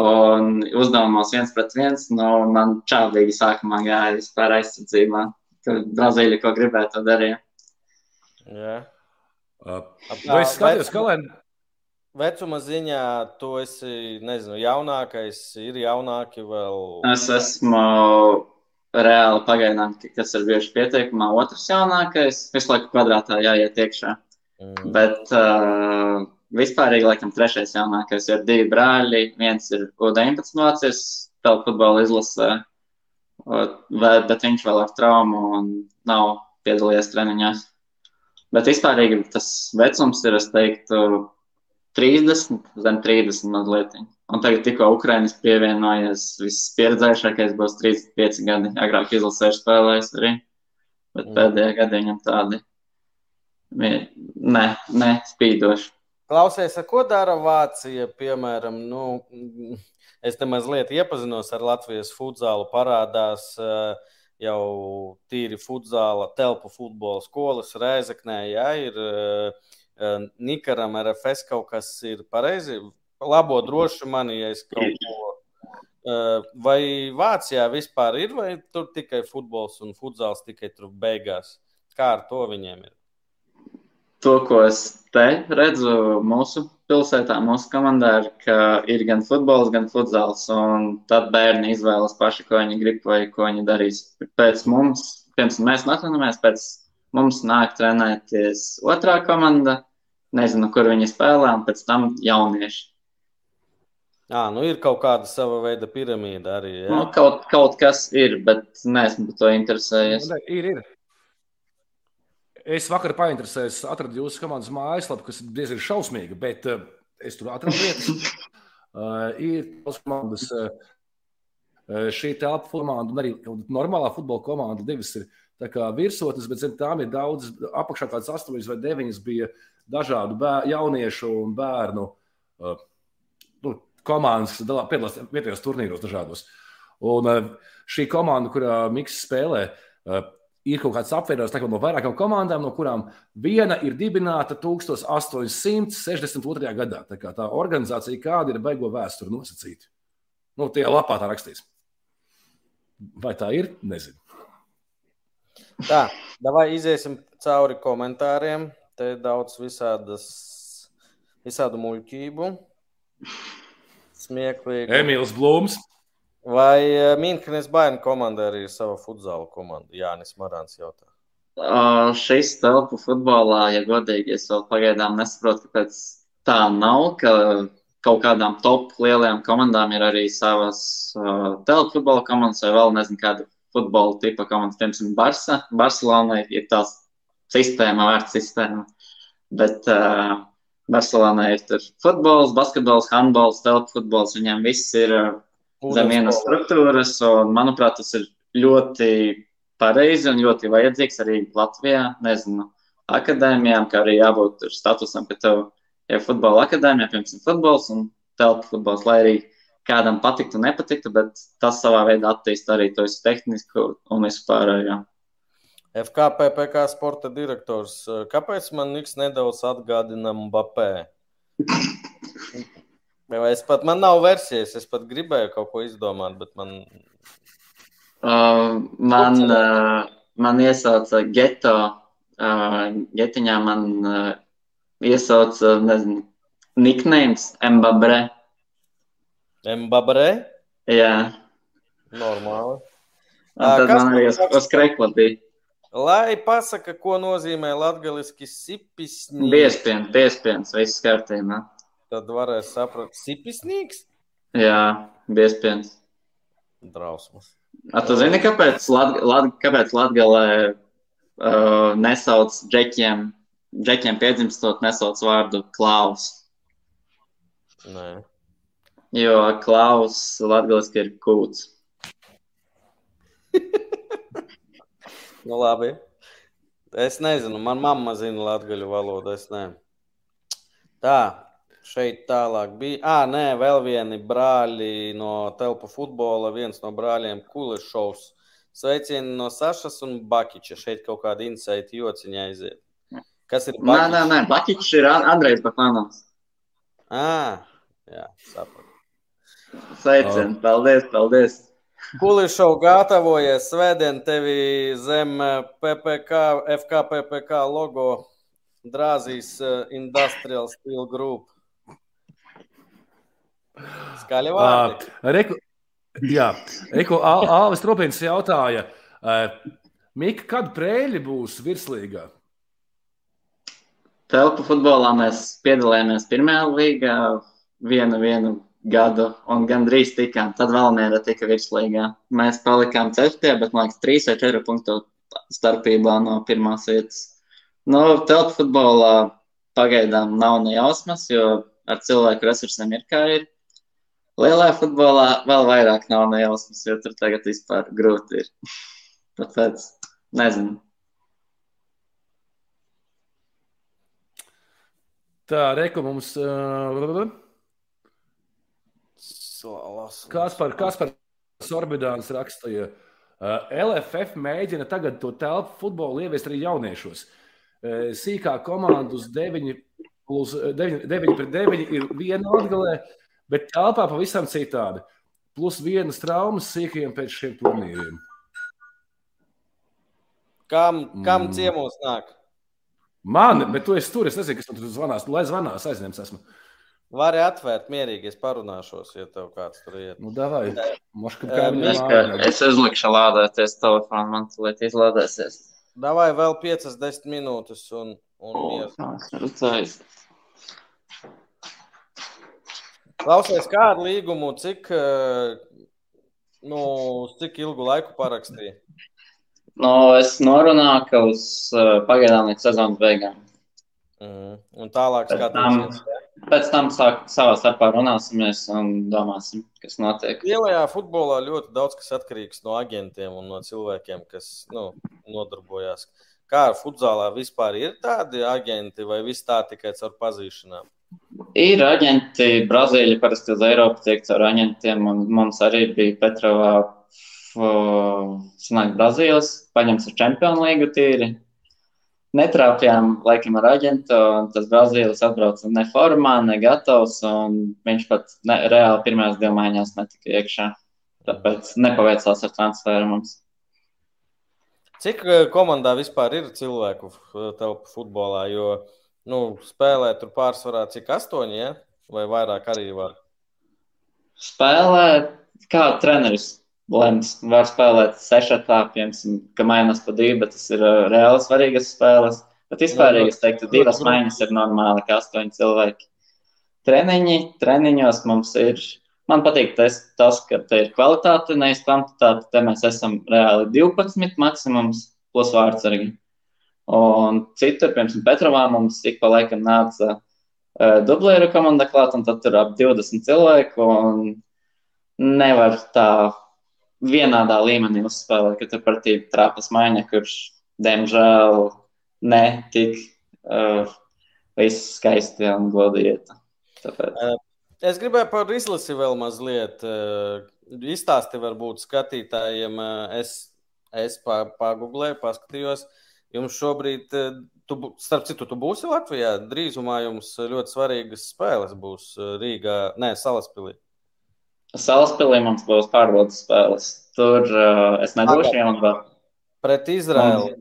Un uzdevumos viens pret viens, nu, man čābīgi sākumā gāja vispār aizsardzībā. Tur Brazīļa, ko gribēja, to darīja. Jā. Uh, es skatījos vecuma- kalendāru? Vecuma ziņā tu esi, nezinu, jaunākais, ir jaunāki vēl. Es esmu reāli pagaidām, kas ir bieži pieteikumā, otrs jaunākais. Visu laiku kvadrātā jāiet iekšā. Mm. Bet uh, vispārīgi, laikam, trešais jaunākais ir divi brāļi. Viens ir U19 vācis, vēl futbola izlasē, bet viņš vēl ar traumu un nav piedalījies treniņos. Bet vispārīgi tas vecums ir, es teiktu, 30, zem 30 mazliet. Un tagad tikko Ukraiņas pievienojies, viss pieredzējušākais būs 35 gadi. Agrāk izlasēju spēlējis arī, bet mm. pēdējā gadā viņam tādi ne, ne spīdoši. Klausies, ko dara Vācija, piemēram, nu, es te mazliet iepazinos ar Latvijas futzālu, parādās jau tīri futzāla, telpu futbola skolas Rēzeknē, ja ir uh, Nikaram RFS kaut kas ir pareizi, labo droši mani, ja es kaut ko. Uh, vai Vācijā vispār ir, vai tur tikai futbols un futzāls tikai tur beigās? Kā ar to viņiem ir? to, ko es te redzu mūsu pilsētā, mūsu komandā, ir, ka ir gan futbols, gan futzāls. Tad bērni izvēlas paši, ko viņi grib vai ko viņi darīs. Pēc mums, pirms mēs atvainojamies, pēc mums nāk trenēties otrā komanda. Nezinu, kur viņi spēlē, un pēc tam jaunieši. Jā, nu ir kaut kāda sava veida piramīda arī. Ja? Nu, kaut, kaut kas ir, bet neesmu par to interesējies. Nu, ir, ir. Es vakar painteresējos, atradu jūsu komandas mājaslapu, kas diezgan šausmīga, bet uh, es tur atradu lietas. Uh, ir tos komandas, uh, šī telpa komanda un arī normālā futbola komanda. Divas ir virsotnes, bet zem tām ir daudz, apakšā kāds astoņas vai deviņas bija dažādu bēr, jauniešu un bērnu uh, nu, komandas, kas piedalās vietējos turnīros dažādos. Un uh, šī komanda, kurā Mikls spēlē, uh, ir kaut kāds apvienojums no vairākām komandām, no kurām viena ir dibināta 1862. gadā. Tā, tā organizācija, kāda ir beigo vēsture nosacīta. Nu, tie lapā tā rakstīts. Vai tā ir? Nezinu. Tā, vai iziesim cauri komentāriem. Te ir daudz visādas, visādu muļķību. Smieklīgi. Emīls Blūms. Vai eh, Mīnhenes Baina komanda arī ir sava futbola komanda? Jā, Nīs Marāns jautā. Uh, šis telpu futbolā, ja godīgi, es vēl pagaidām nesaprotu, kāpēc tā nav, ka kaut kādām top lielajām komandām ir arī savas uh, telpu futbola komandas vai vēl nezinu kāda futbola tipa komandas, piemēram, Barça. Barcelona ir tās sistēma, vērts sistēma. Bet uh, Barcelonā ir tur futbols, basketbols, handbols, telpu futbols. Viņiem viss ir uh, zem vienas struktūras. Un, manuprāt, tas ir ļoti pareizi un ļoti vajadzīgs arī Latvijā. Nezinu, akadēmijām, kā arī jābūt statusam, ka tev ir futbola akadēmija, piemēram, futbols un telpa futbols, lai arī kādam patiktu, nepatiktu, bet tas savā veidā attīstīja arī to tehnisku un vispārējo. FKPPK sporta direktors. Kāpēc man Niks nedaudz atgādina Mbappé? Es pat, man nav versijas, es pat gribēju kaut ko izdomāt, bet man. Uh, man, uh, man iesauca geto. Uh, getiņā man uh, iesauca, nezinu, nicknames Mbabrē. Mbabrē? Jā. Normāli. Un tad Kas man arī uz, uz krekla bija. Lai pasaka, ko nozīmē latgaliski sipisņi. Biespiens, biespiens, viss kārtībā. Tad varēs saprast, sipisnīgs? Jā, biespiens. Drausmas. A, tu zini, kāpēc, Lat Lat kāpēc Latgalē uh, nesauc džekiem, džekiem piedzimstot, nesauc vārdu klaus? Nē. Jo klaus latgaliski ir kūts. nu labi. Es nezinu, man mamma zina latgaļu valodu. Tā, Šeit tālāk bija. Ah, nē, vēl vieni brāļi no telpu futbola. Viens no brāļiem Kulešovs. Sveicieni no Sašas un Bakiča. Šeit kaut kāda insaita jociņa aiziet. Kas ir Bakičs? Nē, nē, nē. Bakičs ir Andrejs Bakmanovs. Ah, jā, sapratu. Sveicieni, oh. paldies, paldies. Kulišov gatavojies svētdien tevi zem PPK, FKPPK logo drāzīs uh, Industrial Steel Group. Skaļi vārdi. Uh, reku, jā, Eko Alvis Tropins jautāja, uh, Mika, kad prēļi būs virslīgā? Telpu futbolā mēs piedalījāmies pirmajā līgā vienu, vienu gadu un gandrīz tikām. Tad Valmiera tika virslīgā. Mēs palikām ceturtajā, bet man liekas, trīs vai četru punktu starpībā no pirmās vietas. Nu, telpu futbolā pagaidām nav ne jausmas, jo ar cilvēku resursiem ir kā ir. Lielajā futbolā vēl vairāk nav nejausmas, jo tur tagad vispār grūti ir. Tāpēc nezinu. Tā, reku mums. Uh, Kas par, kas par Sorbidāns rakstīja? Uh, LFF mēģina tagad to telpu futbolu ieviest arī jauniešos. Uh, sīkā komanda uz 9, plus, 9, 9 pret 9 ir viena atgalē, bet telpā pavisam citādi. Plus vienas traumas sīkajiem pēc šiem turnīriem. Kam, kam mm. ciemos nāk? Man, bet tu esi tur, es nezinu, kas man tur zvanās. Lai zvanās, aizņems esmu. Vari atvērt mierīgi, es parunāšos, ja tev kāds tur iet. Nu, davai. Moška, es, ka, es uzlikšu lādēties telefonu, man tulīt izlādēsies. Davai vēl 5-10 minūtes un, un mieru. Klausies, kādu līgumu, cik, nu, cik ilgu laiku parakstīja? No, es norunāju, ka uz pagaidām līdz sezonas beigām. Mm. Un tālāk skatīsimies. Pēc tam sāk, savā starpā runāsimies un domāsim, kas notiek. Lielajā futbolā ļoti daudz kas atkarīgs no agentiem un no cilvēkiem, kas nu, nodarbojas. Kā ar futzālā vispār ir tādi agenti vai viss tā tikai caur pazīšanām? Ir aģenti, Brazīļi parasti uz Eiropu tiek caur aģentiem, un mums arī bija Petrovā sanāk Brazīles, paņems ar Champions League tīri. Netrāpījām, laikam, ar aģentu, tas Brazīlis atbrauca ne formā, ne gatavs, un viņš pat ne, reāli pirmajās divu maiņās netika iekšā. Tāpēc nepaveicās ar transferu mums. Cik komandā vispār ir cilvēku telpu futbolā? Jo nu, spēlē tur pārsvarā cik astoņi, ja? vai vairāk arī var? Spēlē kā treneris lems. Var spēlēt sešatā, piemēram, ka mainās pa divu, bet tas ir reāli svarīgas spēles. Bet vispār, ja es teiktu, divas maiņas ir normāli, kā astoņi cilvēki. Treniņi, treniņos mums ir. Man patīk tas, tas ka te ir kvalitāte, nevis kvantitāte. Te mēs esam reāli 12 maksimums plus vārdsargi. Un citur, piemēram, Petrovā mums ik pa laikam nāca uh, dublēru komanda klāt, un tad tur ap 20 cilvēku. Nevar tā vienādā līmenī uzspēlē, ka tur pretī trāpas maiņa, kurš, diemžēl, ne tik uh, viss skaisti un. Tāpēc. Uh, es gribēju par izlasi vēl mazliet uh, izstāsti varbūt skatītājiem. Uh, es, es pagūglēju, paskatījos. Jums šobrīd, tu, starp citu, tu būsi Latvijā. Drīzumā jums ļoti svarīgas spēles būs Rīgā, nē, Salaspilī. Salaspēlī mums būs pārbaudas spēles. Tur uh, es nebūšu jaunībā. Pret Izraēlu.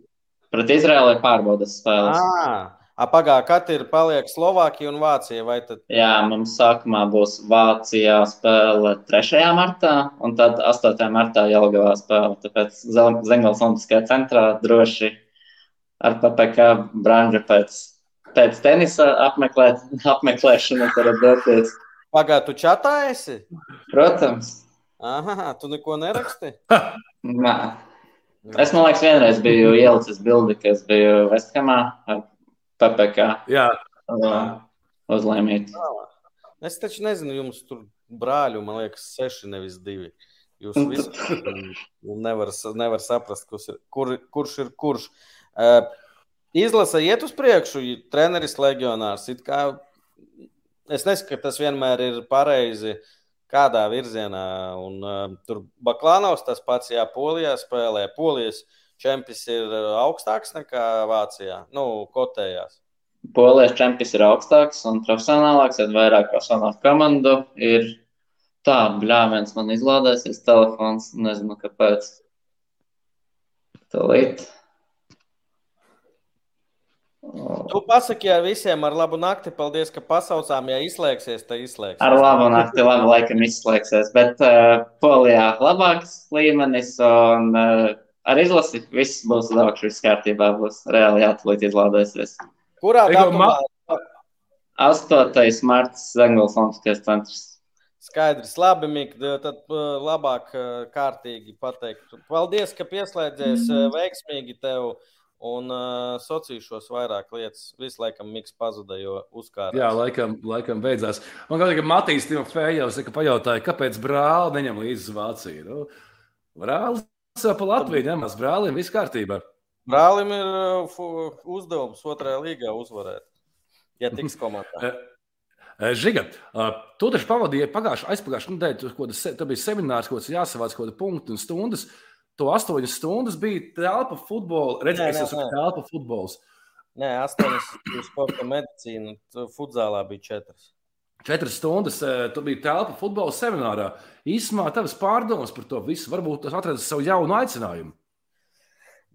Pret Izraēlu ir pārbaudas spēles. Ah. Pagaidā, kad ir paliek Slovākija un Vācija? Tad... Jā, mums sākumā būs Vācijā spēle 3. martā, un tad 8. martā Jelgavā spēle. Tāpēc Zengals Olimpiskajā centrā droši ar PPK branžu pēc, pēc tenisa apmeklēt, apmeklēšanu varat doties. Pagaidā, tu čatā esi? Protams. Aha, tu neko neraksti? Nē. Es man liekas, vienreiz biju ielicis bildi, ka es biju Vesthamā ar PPK. Jā. Uzlēmīt. Es taču nezinu, jums tur brāļu, man liekas, seši, nevis divi. Jūs visi nevar, nevar saprast, kurš ir, kur, kurš ir kurš. Uh, izlasa iet uz priekšu, treneris legionārs. It kā es nesaku, ka tas vienmēr ir pareizi. Kādā virzienā, un uh, tur Baklānaus tas pats, jā, Polijā spēlē. Polijas čempions ir uh, augstāks nekā Vācijā, nu, kotējās. Polijas čempions ir augstāks un profesionālāks, ir vairāk profesionālu komandu. Ir tā, bļāviens man izlādēsies telefons, nezinu kāpēc. Tūlīt. Tu pasaki ar visiem ar labu nakti. Paldies, ka pasaucām. Ja izslēgsies, tad izslēgsies. Ar labu nakti, labi, laikam izslēgsies. Bet uh, polijā labāks līmenis un uh, ar izlasi viss būs labāks, viss kārtībā būs reāli jāatlīt izlādēsies. Kurā datumā? 8. marts Zengals Olimpiskais centrs. Skaidrs, labi, Mik, tad labāk kārtīgi pateikt. Paldies, ka pieslēdzies veiksmīgi tev un uh, sociīšos vairāk lietas. Visu laikam miks pazuda, jo uzkārā. Jā, laikam, laikam beidzās. Man liekas, ka Matīs Timofejovs pajautāja, kāpēc brāli neņem līdzi uz Vāciju. Nu, brālis pa Latviju ņemas, brālim viss kārtībā. Brālim ir uh, uzdevums otrajā līgā uzvarēt, ja tiks komandā. Žiga, tu taču pavadīji pagājušā, aizpagājušā nedēļa, tas bija seminārs, ko jāsavāc kaut kāda punkta un stundas. To astoņas stundas bija telpa futbola. Redzēju, kas ir telpa futbols. Nē, astoņas sporta medicīna, futzālā bija četras. Četras stundas tu biji telpa futbola seminārā. Īsumā tavas pārdomas par to visu. Varbūt tas atradis savu jaunu aicinājumu.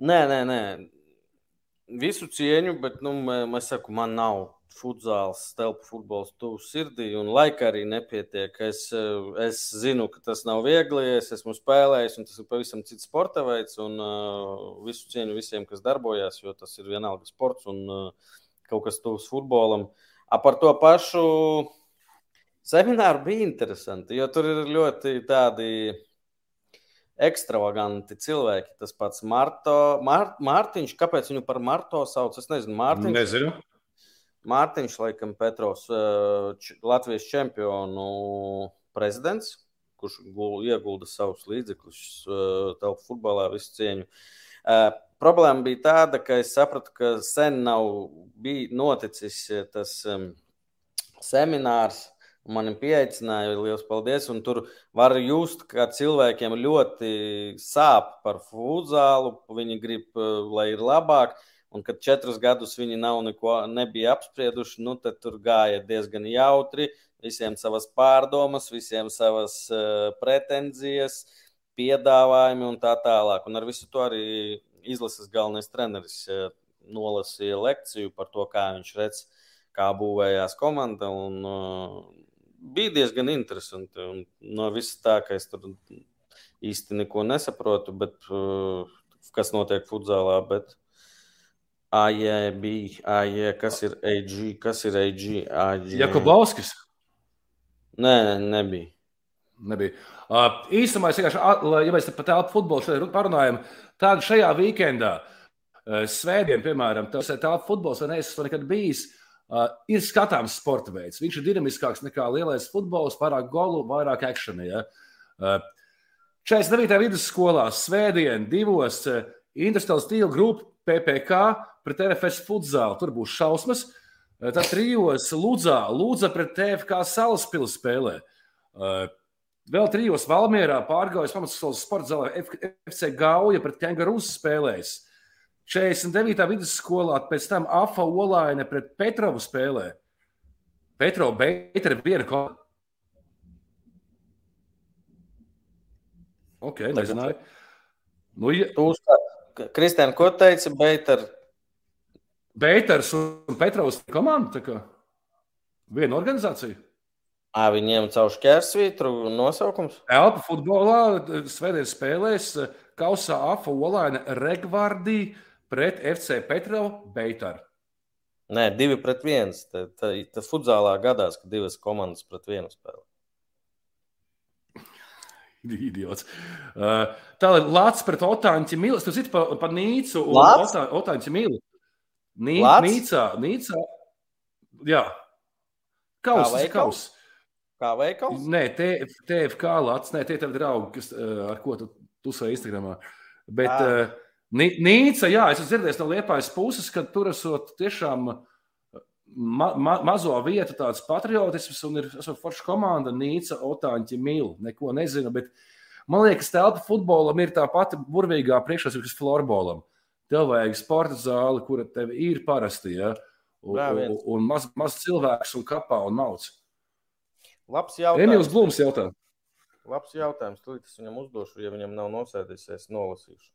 Nē, nē, nē. Visu cieņu, bet nu, man, saku, man nav futzāls, telpu futbols tuvu sirdī, un laika arī nepietiek. Es, es zinu, ka tas nav viegli, es esmu spēlējis, un tas ir pavisam cits sporta veids, un uh, visu cieņu visiem, kas darbojas, jo tas ir vienalga sports un uh, kaut kas tuvs futbolam. A par to pašu semināru bija interesanti, jo tur ir ļoti tādi ekstravaganti cilvēki. Tas pats Marto, Mār, Mārtiņš, kāpēc viņu par Marto sauc? Es nezinu, Mārtiņš. Nezinu. Mārtiņš, laikam, Petrovs, č, Latvijas čempionu prezidents, kurš iegulda savus līdzekļus telpu futbolā, visu cieņu. Problēma bija tāda, ka es sapratu, ka sen nav noticis tas seminārs, Mani pieaicināja, liels paldies. Un tur var just, ka cilvēkiem ļoti sāp par futzālu. Viņi grib, lai ir labāk. Un kad četrus gadus viņi nav neko nebija apsprieduši, nu, tad tur gāja diezgan jautri. Visiem savas pārdomas, visiem savas uh, pretenzijas, piedāvājumi un tā tālāk. Un ar visu to arī izlases galvenais treneris uh, nolasīja lekciju par to, kā viņš redz, kā būvējās komanda. Un, uh, bija diezgan interesanti. Un no viss tā, ka es tur īsti neko nesaprotu, bet, uh, kas notiek futzālā. Bet... AJB, AJ, kas ir AG, kas ir AG? AG. Jakubovskis? Nē, nebija. Nebija. Uh, īstenībā, es vienkārši, ja mēs par tādu futbolu šodien parunājam, tad šajā weekendā, uh, svētdien, piemēram, tas ir tāds futbols, vai ne, es esmu nekad bijis. Uh, ir skatāms sporta veids. Viņš ir dinamiskāks nekā lielais futbols, vairāk golu, vairāk akciju. Ja? Uh, 49. vidusskolā svētdien divos uh, Industrial Steel Group PPK pret RFS futzālu. Tur būs šausmas. Uh, tad trijos Lūdzā, Lūdza pret TFK Salaspili spēlē. Uh, vēl trijos Valmierā pārgājis pamatskolas sporta zālē FC Gauja pret Kangarūs spēlēs. 49. vidusskolā, pēc tam Afa Olaine pret Petrovu spēlē. Petrova beigta ir viena komanda. Ok, nezināju. Nu, ja... Kristēn, ko teica Beiters? Beiters un Petrovs komanda, viena organizācija. À, viņiem caur šķērsvītru nosaukums? Elpa futbolā svētdien spēlēs Kausā Afa Olaina Regvardī pret FC Petrovu Beitaru. Nē, divi pret viens. Tas futzālā gadās, ka divas komandas pret vienu spēlē. Idiots. Uh, tā ir Latvijas pret Otāņu Mīlu. Tu zini par pa Nīcu un Otāņu Mīlu. Nī, Nīcā, Nīcā. Jā. Kaus, Kā kaus. Kā veikals? Nē, TFK Latvijas. Nē, tie tavi draugi, kas, uh, ar ko tu tusēji Instagramā. Bet uh, Nīca, jā, es esmu dzirdējis no Liepājas puses, ka tur esot tiešām ma ma mazo vietu tāds patriotisms un ir forša komanda Nīca, Otāņķi, Mīl. Neko nezinu, bet man liekas, telpa futbolam ir tā pati burvīgā priekšrocība, kas florbolam. Tev vajag sporta zāli, kura tev ir parasti, ja? un, un, un maz, maz cilvēks un kapā un mauc. Labs jautājums. Emīls Blūms jautā. Labs jautājums. Tūlīt es viņam uzdošu, ja viņam nav nosēdis, es nolasīšu.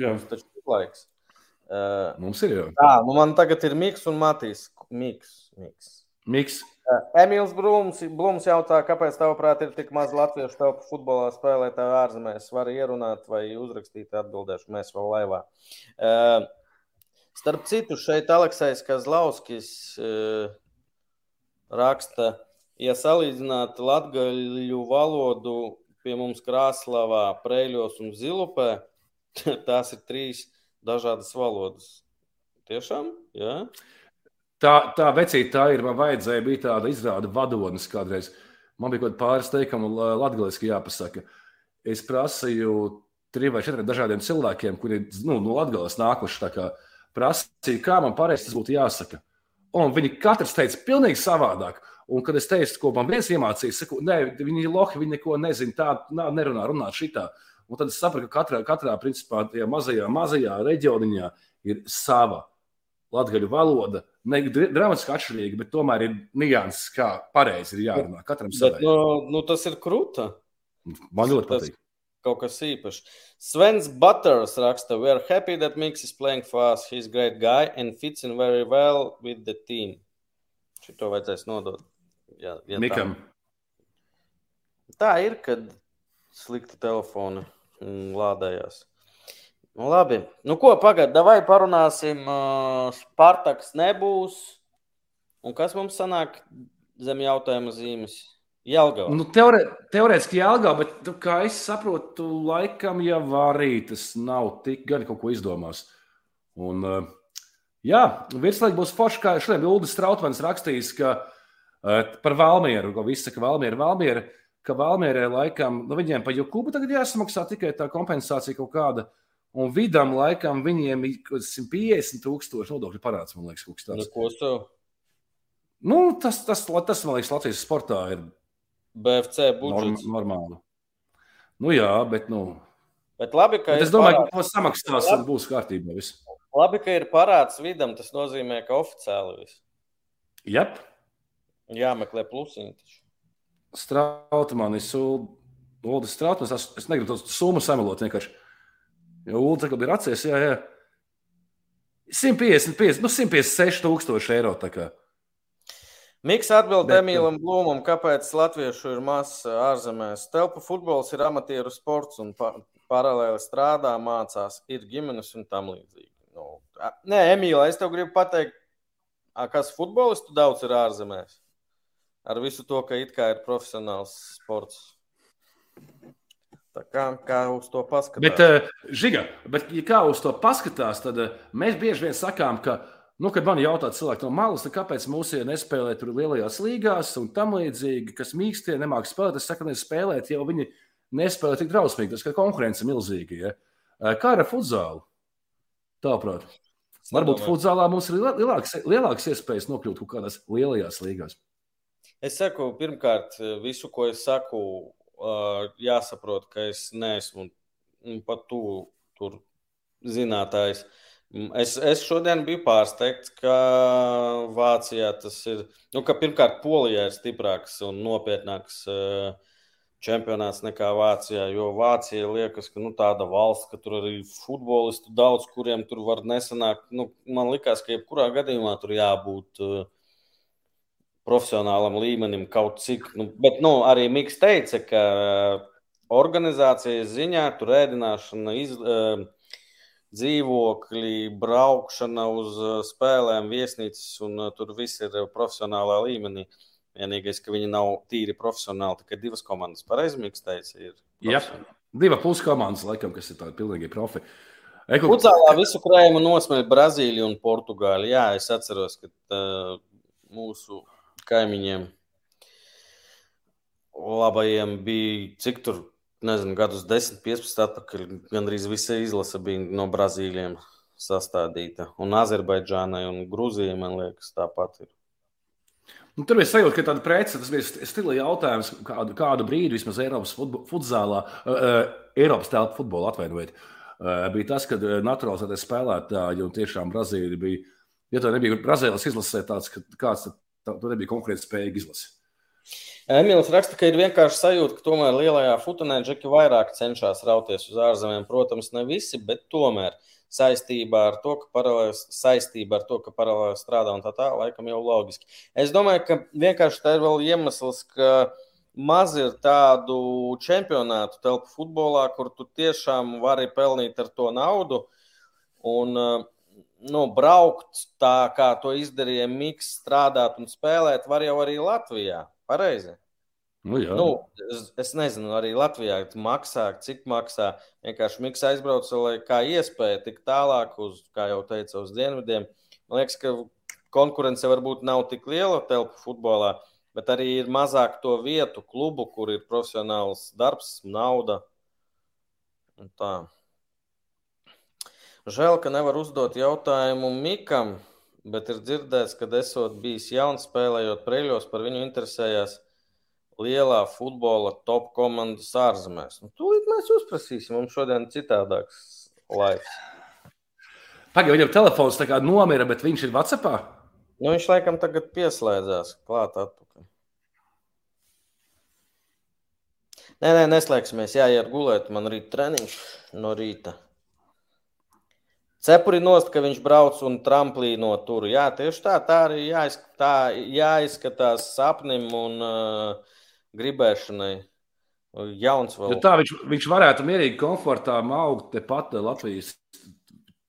Jā. Mums taču ir laiks. Uh, Mums ir jau. tā, nu man tagad ir Miks un Matīs. Miks. Miks. Miks. Emīls Blūms, Blūms jautā, kāpēc tavuprāt ir tik maz latviešu telpu futbolā spēlētāju ārzemēs? Var ierunāt vai uzrakstīt atbildēšu mēs vēl laivā. Uh, starp citu, šeit Aleksais Kazlauskis uh, raksta, ja salīdzināt latgaļu valodu pie mums Krāslavā, Preļos un Zilupē, tās ir trīs dažādas valodas. Tiešām? Jā. Tā, tā vecīte tā ir. Man vajadzēja, bija tāda izrāda vadonis kādreiz. Man bija kaut kāda pāris teikuma latgaliski jāpasaka. Es prasīju trim vai četriem dažādiem cilvēkiem, kuri nu, no Latgales nākuši, kā, prasīju, kā man pareizi tas būtu jāsaka. Un viņi katrs teica pilnīgi savādāk. Un, kad es teicu, ko man viens iemācīja, saku, nē, viņi ir lohi, viņi neko nezina, tā nerunā, runā šitā. Un tad es sapratu, ka katrā, katrā principā, mazajā, mazajā reģioniņā ir sava latviešu valoda. Ne dramatiski atšķirīga, bet tomēr ir nianses, kā pareizi ir jārunā. Katram savam. Nu, nu, tas ir krūta. Man ļoti patīk. Kaut kas īpašs. Svens Butters raksta, We are happy that Miks is playing for us. He's a great guy and fits in very well with the team. Šito vajadzēs nodot. Jā, ja Mikam. Tā. tā ir, kad slikti telefoni lādējās. Nu, labi. Nu, ko pagaidām, vai parunāsim? Uh, Spartaks nebūs. Un kas mums sanāk zem jautājuma zīmes? Jelgava. Nu, teore, teorētiski Jelgava, bet, tu, kā es saprotu, laikam jau arī tas nav tik gari kaut ko izdomās. Un, jā, virslīgi būs forši, kā šodien Ulris Strautmans rakstījis, ka par Valmieru, ko viss saka Valmiera, Valmiera, ka Valmierē laikam, nu, viņiem pa Jukubu tagad jāsamaksā tikai tā kompensācija kaut kāda. Un vidam laikam viņiem ir 150 tūkstoši nodokļu parāds, man liekas, kaut kas tāds. Ko tu? Nu, tas, tas, tas, man liekas, Latvijas sportā ir BFC budžets. Norm, normāli. Nu jā, bet, nu. Bet labi, ka bet es domāju, parāds. ka to samaksās un būs kārtībā viss. Labi, ka ir parāds vidam, tas nozīmē, ka oficiāli viss. Jep. Jāmeklē plusiņi. Strautmanis, Uldis Strautmanis, es, es negribu to summu samalot vienkārši. Jo Ulu tagad ir atcies, jā, jā. 155, nu 156 tūkstoši eiro. Miks atbild Bet, Emīlam Blūmam, kāpēc latviešu ir maz ārzemēs. Telpa futbols ir amatieru sports un pa paralēli strādā, mācās, ir ģimenes un tam līdzīgi. Nu, nē, Emīlā, es tev gribu pateikt, kas futbolistu daudz ir ārzemēs. Ar visu to, ka it kā ir profesionāls sports. Tā kā, kā uz to paskatās. Bet, uh, Žiga, bet, ja kā uz to paskatās, tad uh, mēs bieži vien sakām, ka, nu, kad man jautā cilvēki no malas, kāpēc mūsu nespēlē tur lielajās līgās un tam līdzīgi, kas mīkstie nemāk spēlēt, es saku, nespēlēt, jo viņi nespēlē tik drausmīgi, tas, ka konkurence ir milzīga. Ja? Uh, kā ar futzālu? Tāprāt. Varbūt futzālā mums ir lielāks, lielāks iespējas nokļūt kaut kādās lielajās līgās. Es saku, pirmkārt, visu, ko es saku, jāsaprot, ka es neesmu pat tuvu tur zinātājs. Es, es šodien biju pārsteigts, ka Vācijā tas ir. Nu, ka pirmkārt, Polijā ir stiprāks un nopietnāks čempionāts nekā Vācijā. Jo Vācija liekas, ka nu, tāda valsts, ka tur arī futbolistu daudz, kuriem tur var nesanākt. Nu, man liekas, ka jebkurā gadījumā tur jābūt uh, profesionālam līmenim kaut cik. Nu, bet nu, arī Mikls teica, ka organizācijas ziņā tur ēdināšana, iz, dzīvokļi, braukšana uz spēlēm, viesnīcas un tur viss ir profesionālā līmenī. Vienīgais, ka viņi nav tīri profesionāli, tikai divas komandas. Pareizi, Mikls teica, ir. Jā, divas plus komandas, laikam, kas ir tādi pilnīgi profi. Eko... Futzālā visu krājumu nosmēja Brazīlija un Portugāla. Jā, es atceros, ka uh, mūsu kaimiņiem labajiem bija cik tur, nezinu, gadus 10, 15 atpakaļ. Gan arī visa izlase bija no Brazīlijiem sastādīta. Un Azerbaidžānai un Grūzijai, man liekas, tāpat ir. Nu, tur bija sajūta, ka tāda prece, tas bija stila jautājums, kādu, kādu brīdi vismaz Eiropas futzālā, uh, Eiropas telpu futbolā atvainojiet. Uh, bija tas, kad naturalizētais spēlētāji un tiešām Brazīlija bija, ja tā nebija Brazīlijas izlasē tāds, ka kāds tur nebija konkurētspējīga izlase. Emīls raksta, ka ir vienkārši sajūta, ka tomēr lielajā futunē džeki vairāk cenšas rauties uz ārzemēm. Protams, ne visi, bet tomēr saistībā ar to, ka paralēli, to, paralēli strādā un tā tā, laikam jau loģiski. Es domāju, ka vienkārši tā ir vēl iemesls, ka maz ir tādu čempionātu telpu futbolā, kur tu tiešām vari pelnīt ar to naudu. Un, uh, nu, braukt tā, kā to izdarīja Mikls, strādāt un spēlēt, var jau arī Latvijā. Pareizi. Nu, jā. Nu, es, es nezinu, arī Latvijā maksā, cik maksā. Vienkārši Mikls aizbrauca, lai kā iespēja tik tālāk, uz, kā jau teicu, uz dienvidiem. Man liekas, ka konkurence varbūt nav tik liela telpu futbolā, bet arī ir mazāk to vietu, klubu, kur ir profesionāls darbs, nauda. Un tā. Žēl, ka nevar uzdot jautājumu Mikam, bet ir dzirdēts, ka esot bijis jauns spēlējot preļos, par viņu interesējās lielā futbola top komandas ārzemēs. Un tūlīt mēs uzprasīsim, mums šodien citādāks laiks. Pagaidām, viņam telefons tā kā nomira, bet viņš ir Vācijā. Nu, viņš laikam tagad pieslēdzās klāt atpakaļ. Nē, nē, neslēgsimies. Jāiet gulēt. Man rīt treniņš no rīta. Cepuri nost, ka viņš brauc un tramplīno tur. Jā, tieši tā, tā arī jāizsk tā, jāizskatās sapnim un uh, gribēšanai. Jauns vēl. Jo tā viņš, viņš varētu mierīgi, komfortā augt tepat Latvijas,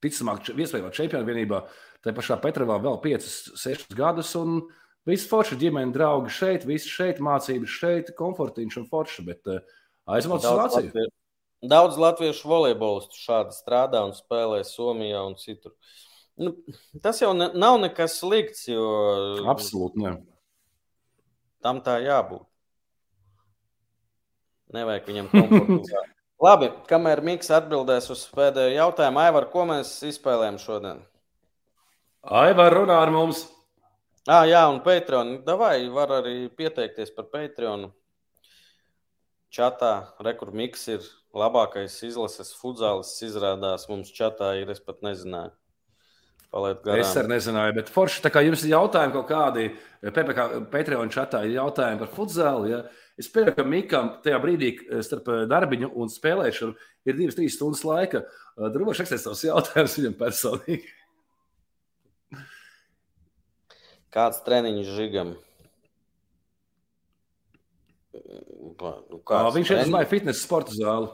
ticamāk, iespējamā čempionu vienībā. Tā pašā Petravā vēl 5, 6 gadus. Un viss forši ģimene, draugi šeit, viss šeit, mācības šeit, komfortiņš un forši. Bet uh, Vāciju. Latvie, daudz latviešu volejbolistu šādi strādā un spēlē Somijā un citur. Nu, tas jau ne, nav nekas slikts, jo. Absolūti. Ne. Tam tā jābūt. Nevajag viņam komfortu. Labi, kamēr Mikls atbildēs uz pēdējo jautājumu, Aivar, ko mēs izspēlējam šodien? Aivar runā ar mums. Ah, jā, un Patreon. Davai, var arī pieteikties par Patreonu. Čatā, rekur Miks ir labākais izlases futzālis. Izrādās mums čatā ir, es pat nezināju. Es arī nezināju, bet forši, tā kā jums ir jautājumi kaut kādi, PPC Patreon čatā ir jautājumi par futzāli, ja? Es pieņemu, ka Mikam tajā brīdī starp darbiņu un spēlēšanu ir divas, trīs stundas laika. Droši vien tas jautājums viņam personīgi. Kāds treniņš žigam? Nu, viņš ir uz fitnesa sporta zāli.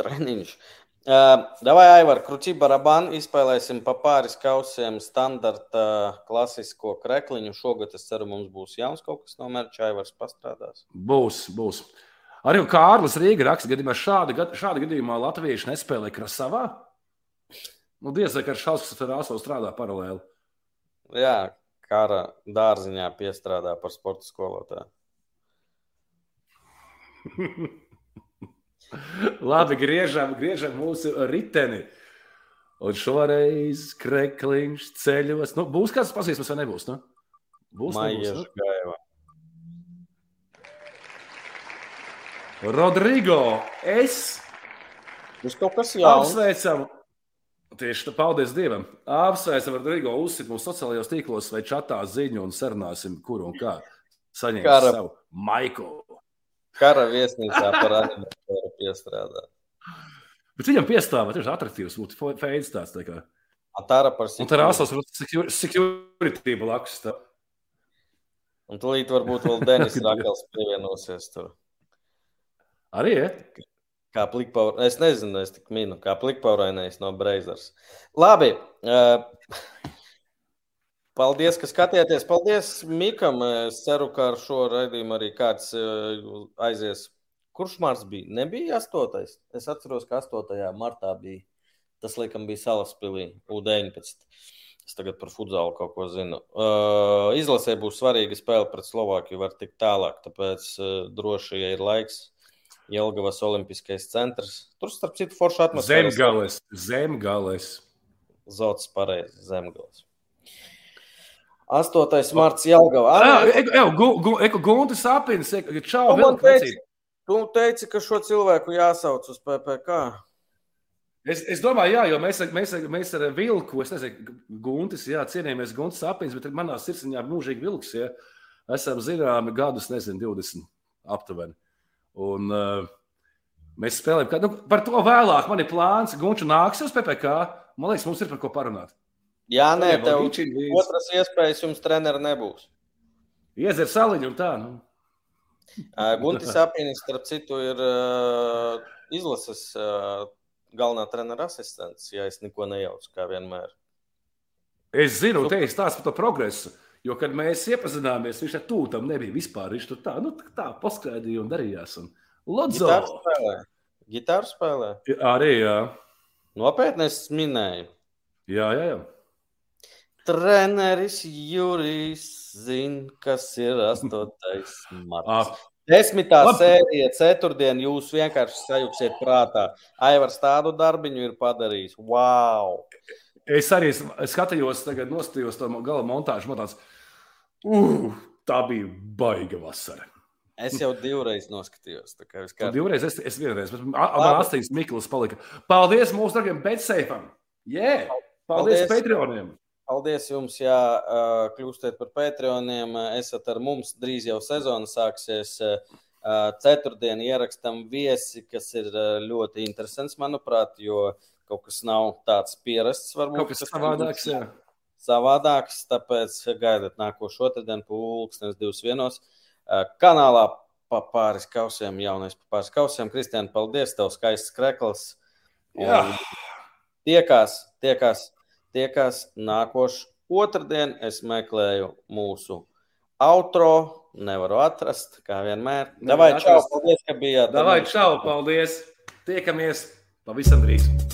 Treniņš. Uh, Davai, Aivar, kruķī barabānu izspēlēsim pa pāris kausiem standarta klasisko krekliņu. Šogad, es ceru, mums būs jauns kaut kas no mērķa, Aivars pastrādās. Būs, būs. Arī Kārlis Rīga raksta, gadījumā šādi, šādi gadījumā latvieši nespēlē krasavā. Nu, diez vai ar šausmas ar ASO strādā paralēli. Jā, kara dārziņā piestrādā par sporta skolotāju. Labi, griežam, griežam mūsu riteni. Un šoreiz krekliņš ceļos. Nu, būs kāds pasīsmas vai nebūs? Nu? Būs Maieša nu? gaiva. Rodrigo, es. Tas kaut kas jauns. Apsveicam. Tieši tā, paldies Dievam. Apsveicam Rodrigo, uzsit mūsu sociālajos tīklos vai čatā ziņu un sarunāsim, kur un kā saņemt savu Maiklu. Kara viesnīcā par animatoru piestrādāt. Bet viņam piestāv, viņš ir attraktīvs, būtu feids tāds. Tā kā. Atara par security. Un tā rāsos security blakus. Tā. Un tūlīt varbūt vēl Denis Rakels pievienosies tur. Arī, ja? Kā plikpaur... Es nezinu, es tik minu, kā plikpaurainais no Breizers. Labi. Uh, Paldies, ka skatījāties. Paldies Mikam. Es ceru, ka ar šo raidījumu arī kāds eh, aizies. Kurš mārts bija? Nebija 8. Es atceros, ka 8. martā bija. Tas, laikam, bija Salaspīlī, U19. Es tagad par futbolu kaut ko zinu. Uh, izlasē būs svarīga spēle pret Slovākiju, var tikt tālāk. Tāpēc uh, droši, ja ir laiks, Jelgavas Olimpiskais centrs. Tur, starp citu, forša atmosfēra. Zemgales. Zemgales. Zots pareizi, Zemgales. 8. marts Jelgavā. Eko Guntis Apins, čau, tu man teici, tu teici, ka šo cilvēku jāsauc uz PPK. Es, es domāju, jā, jo mēs, mēs, mēs ar vilku, es nezinu, Guntis, jā, cienījamies Guntis Apins, bet manā sirdsapziņā mūžīgi vilks, ja esam zināmi gadus, nezinu, 20 aptuveni. Un uh, mēs spēlējam, ka, nu, par to vēlāk man ir plāns, Gunču nāks uz PPK, man liekas, mums ir par ko parunāt. Jā, nē, tev otras iespējas jums treneri nebūs. Iezer saliņu un tā. Nu. Guntis Apīnis, starp citu, ir uh, izlases uh, galvenā trenera asistents, ja es neko nejaucu, kā vienmēr. Es zinu, te ir stāsts par to progresu. Jo, kad mēs iepazināmies, viņš ar tūtam nebija vispār. Viņš tur tā, nu, tā paskaidroja un darījās. Un Lodzo! Gitāru spēlē. Gitāru spēlē. Arī, jā. Nopietni es minēju. Jā, jā, jā. Treneris Jurijs zina, kas ir 8. Ah, marts. Desmitā Labi. sērija, ceturtdien jūs vienkārši sajūksiet prātā. Aivars tādu darbiņu ir padarījis. Wow! Es arī skatījos, tagad nostājos to gala montāžu. Man tāds, uh, tā bija baiga vasara. Es jau divreiz noskatījos. kā divreiz, es, es vienreiz, bet man astīs Mikls palika. Paldies mūsu draugiem Betseifam! Jā! Paldies Paldies. Patreoniem! Paldies jums, ja kļūstat par Patreoniem. Esat ar mums, drīz jau sezona sāksies. Ceturtdien ierakstam viesi, kas ir ļoti interesants, manuprāt, jo kaut kas nav tāds pierasts. Varbūt, Kaut kas savādāks. Jā. savādāks. Tāpēc gaidiet nākošo otrdienu, pulkstenes 21. Ā, Kanālā pa pāris kausiem, jaunais pa pāris kausiem. Kristiāna, paldies, tev skaists krekls. Jā. Un Tiekās, tiekās, tiekās nākošais otrdien. Es meklēju mūsu outro, nevaru atrast, kā vienmēr. Davai, čau, paldies, ka bijāt. Davai, čau, paldies! Tiekamies pavisam drīz!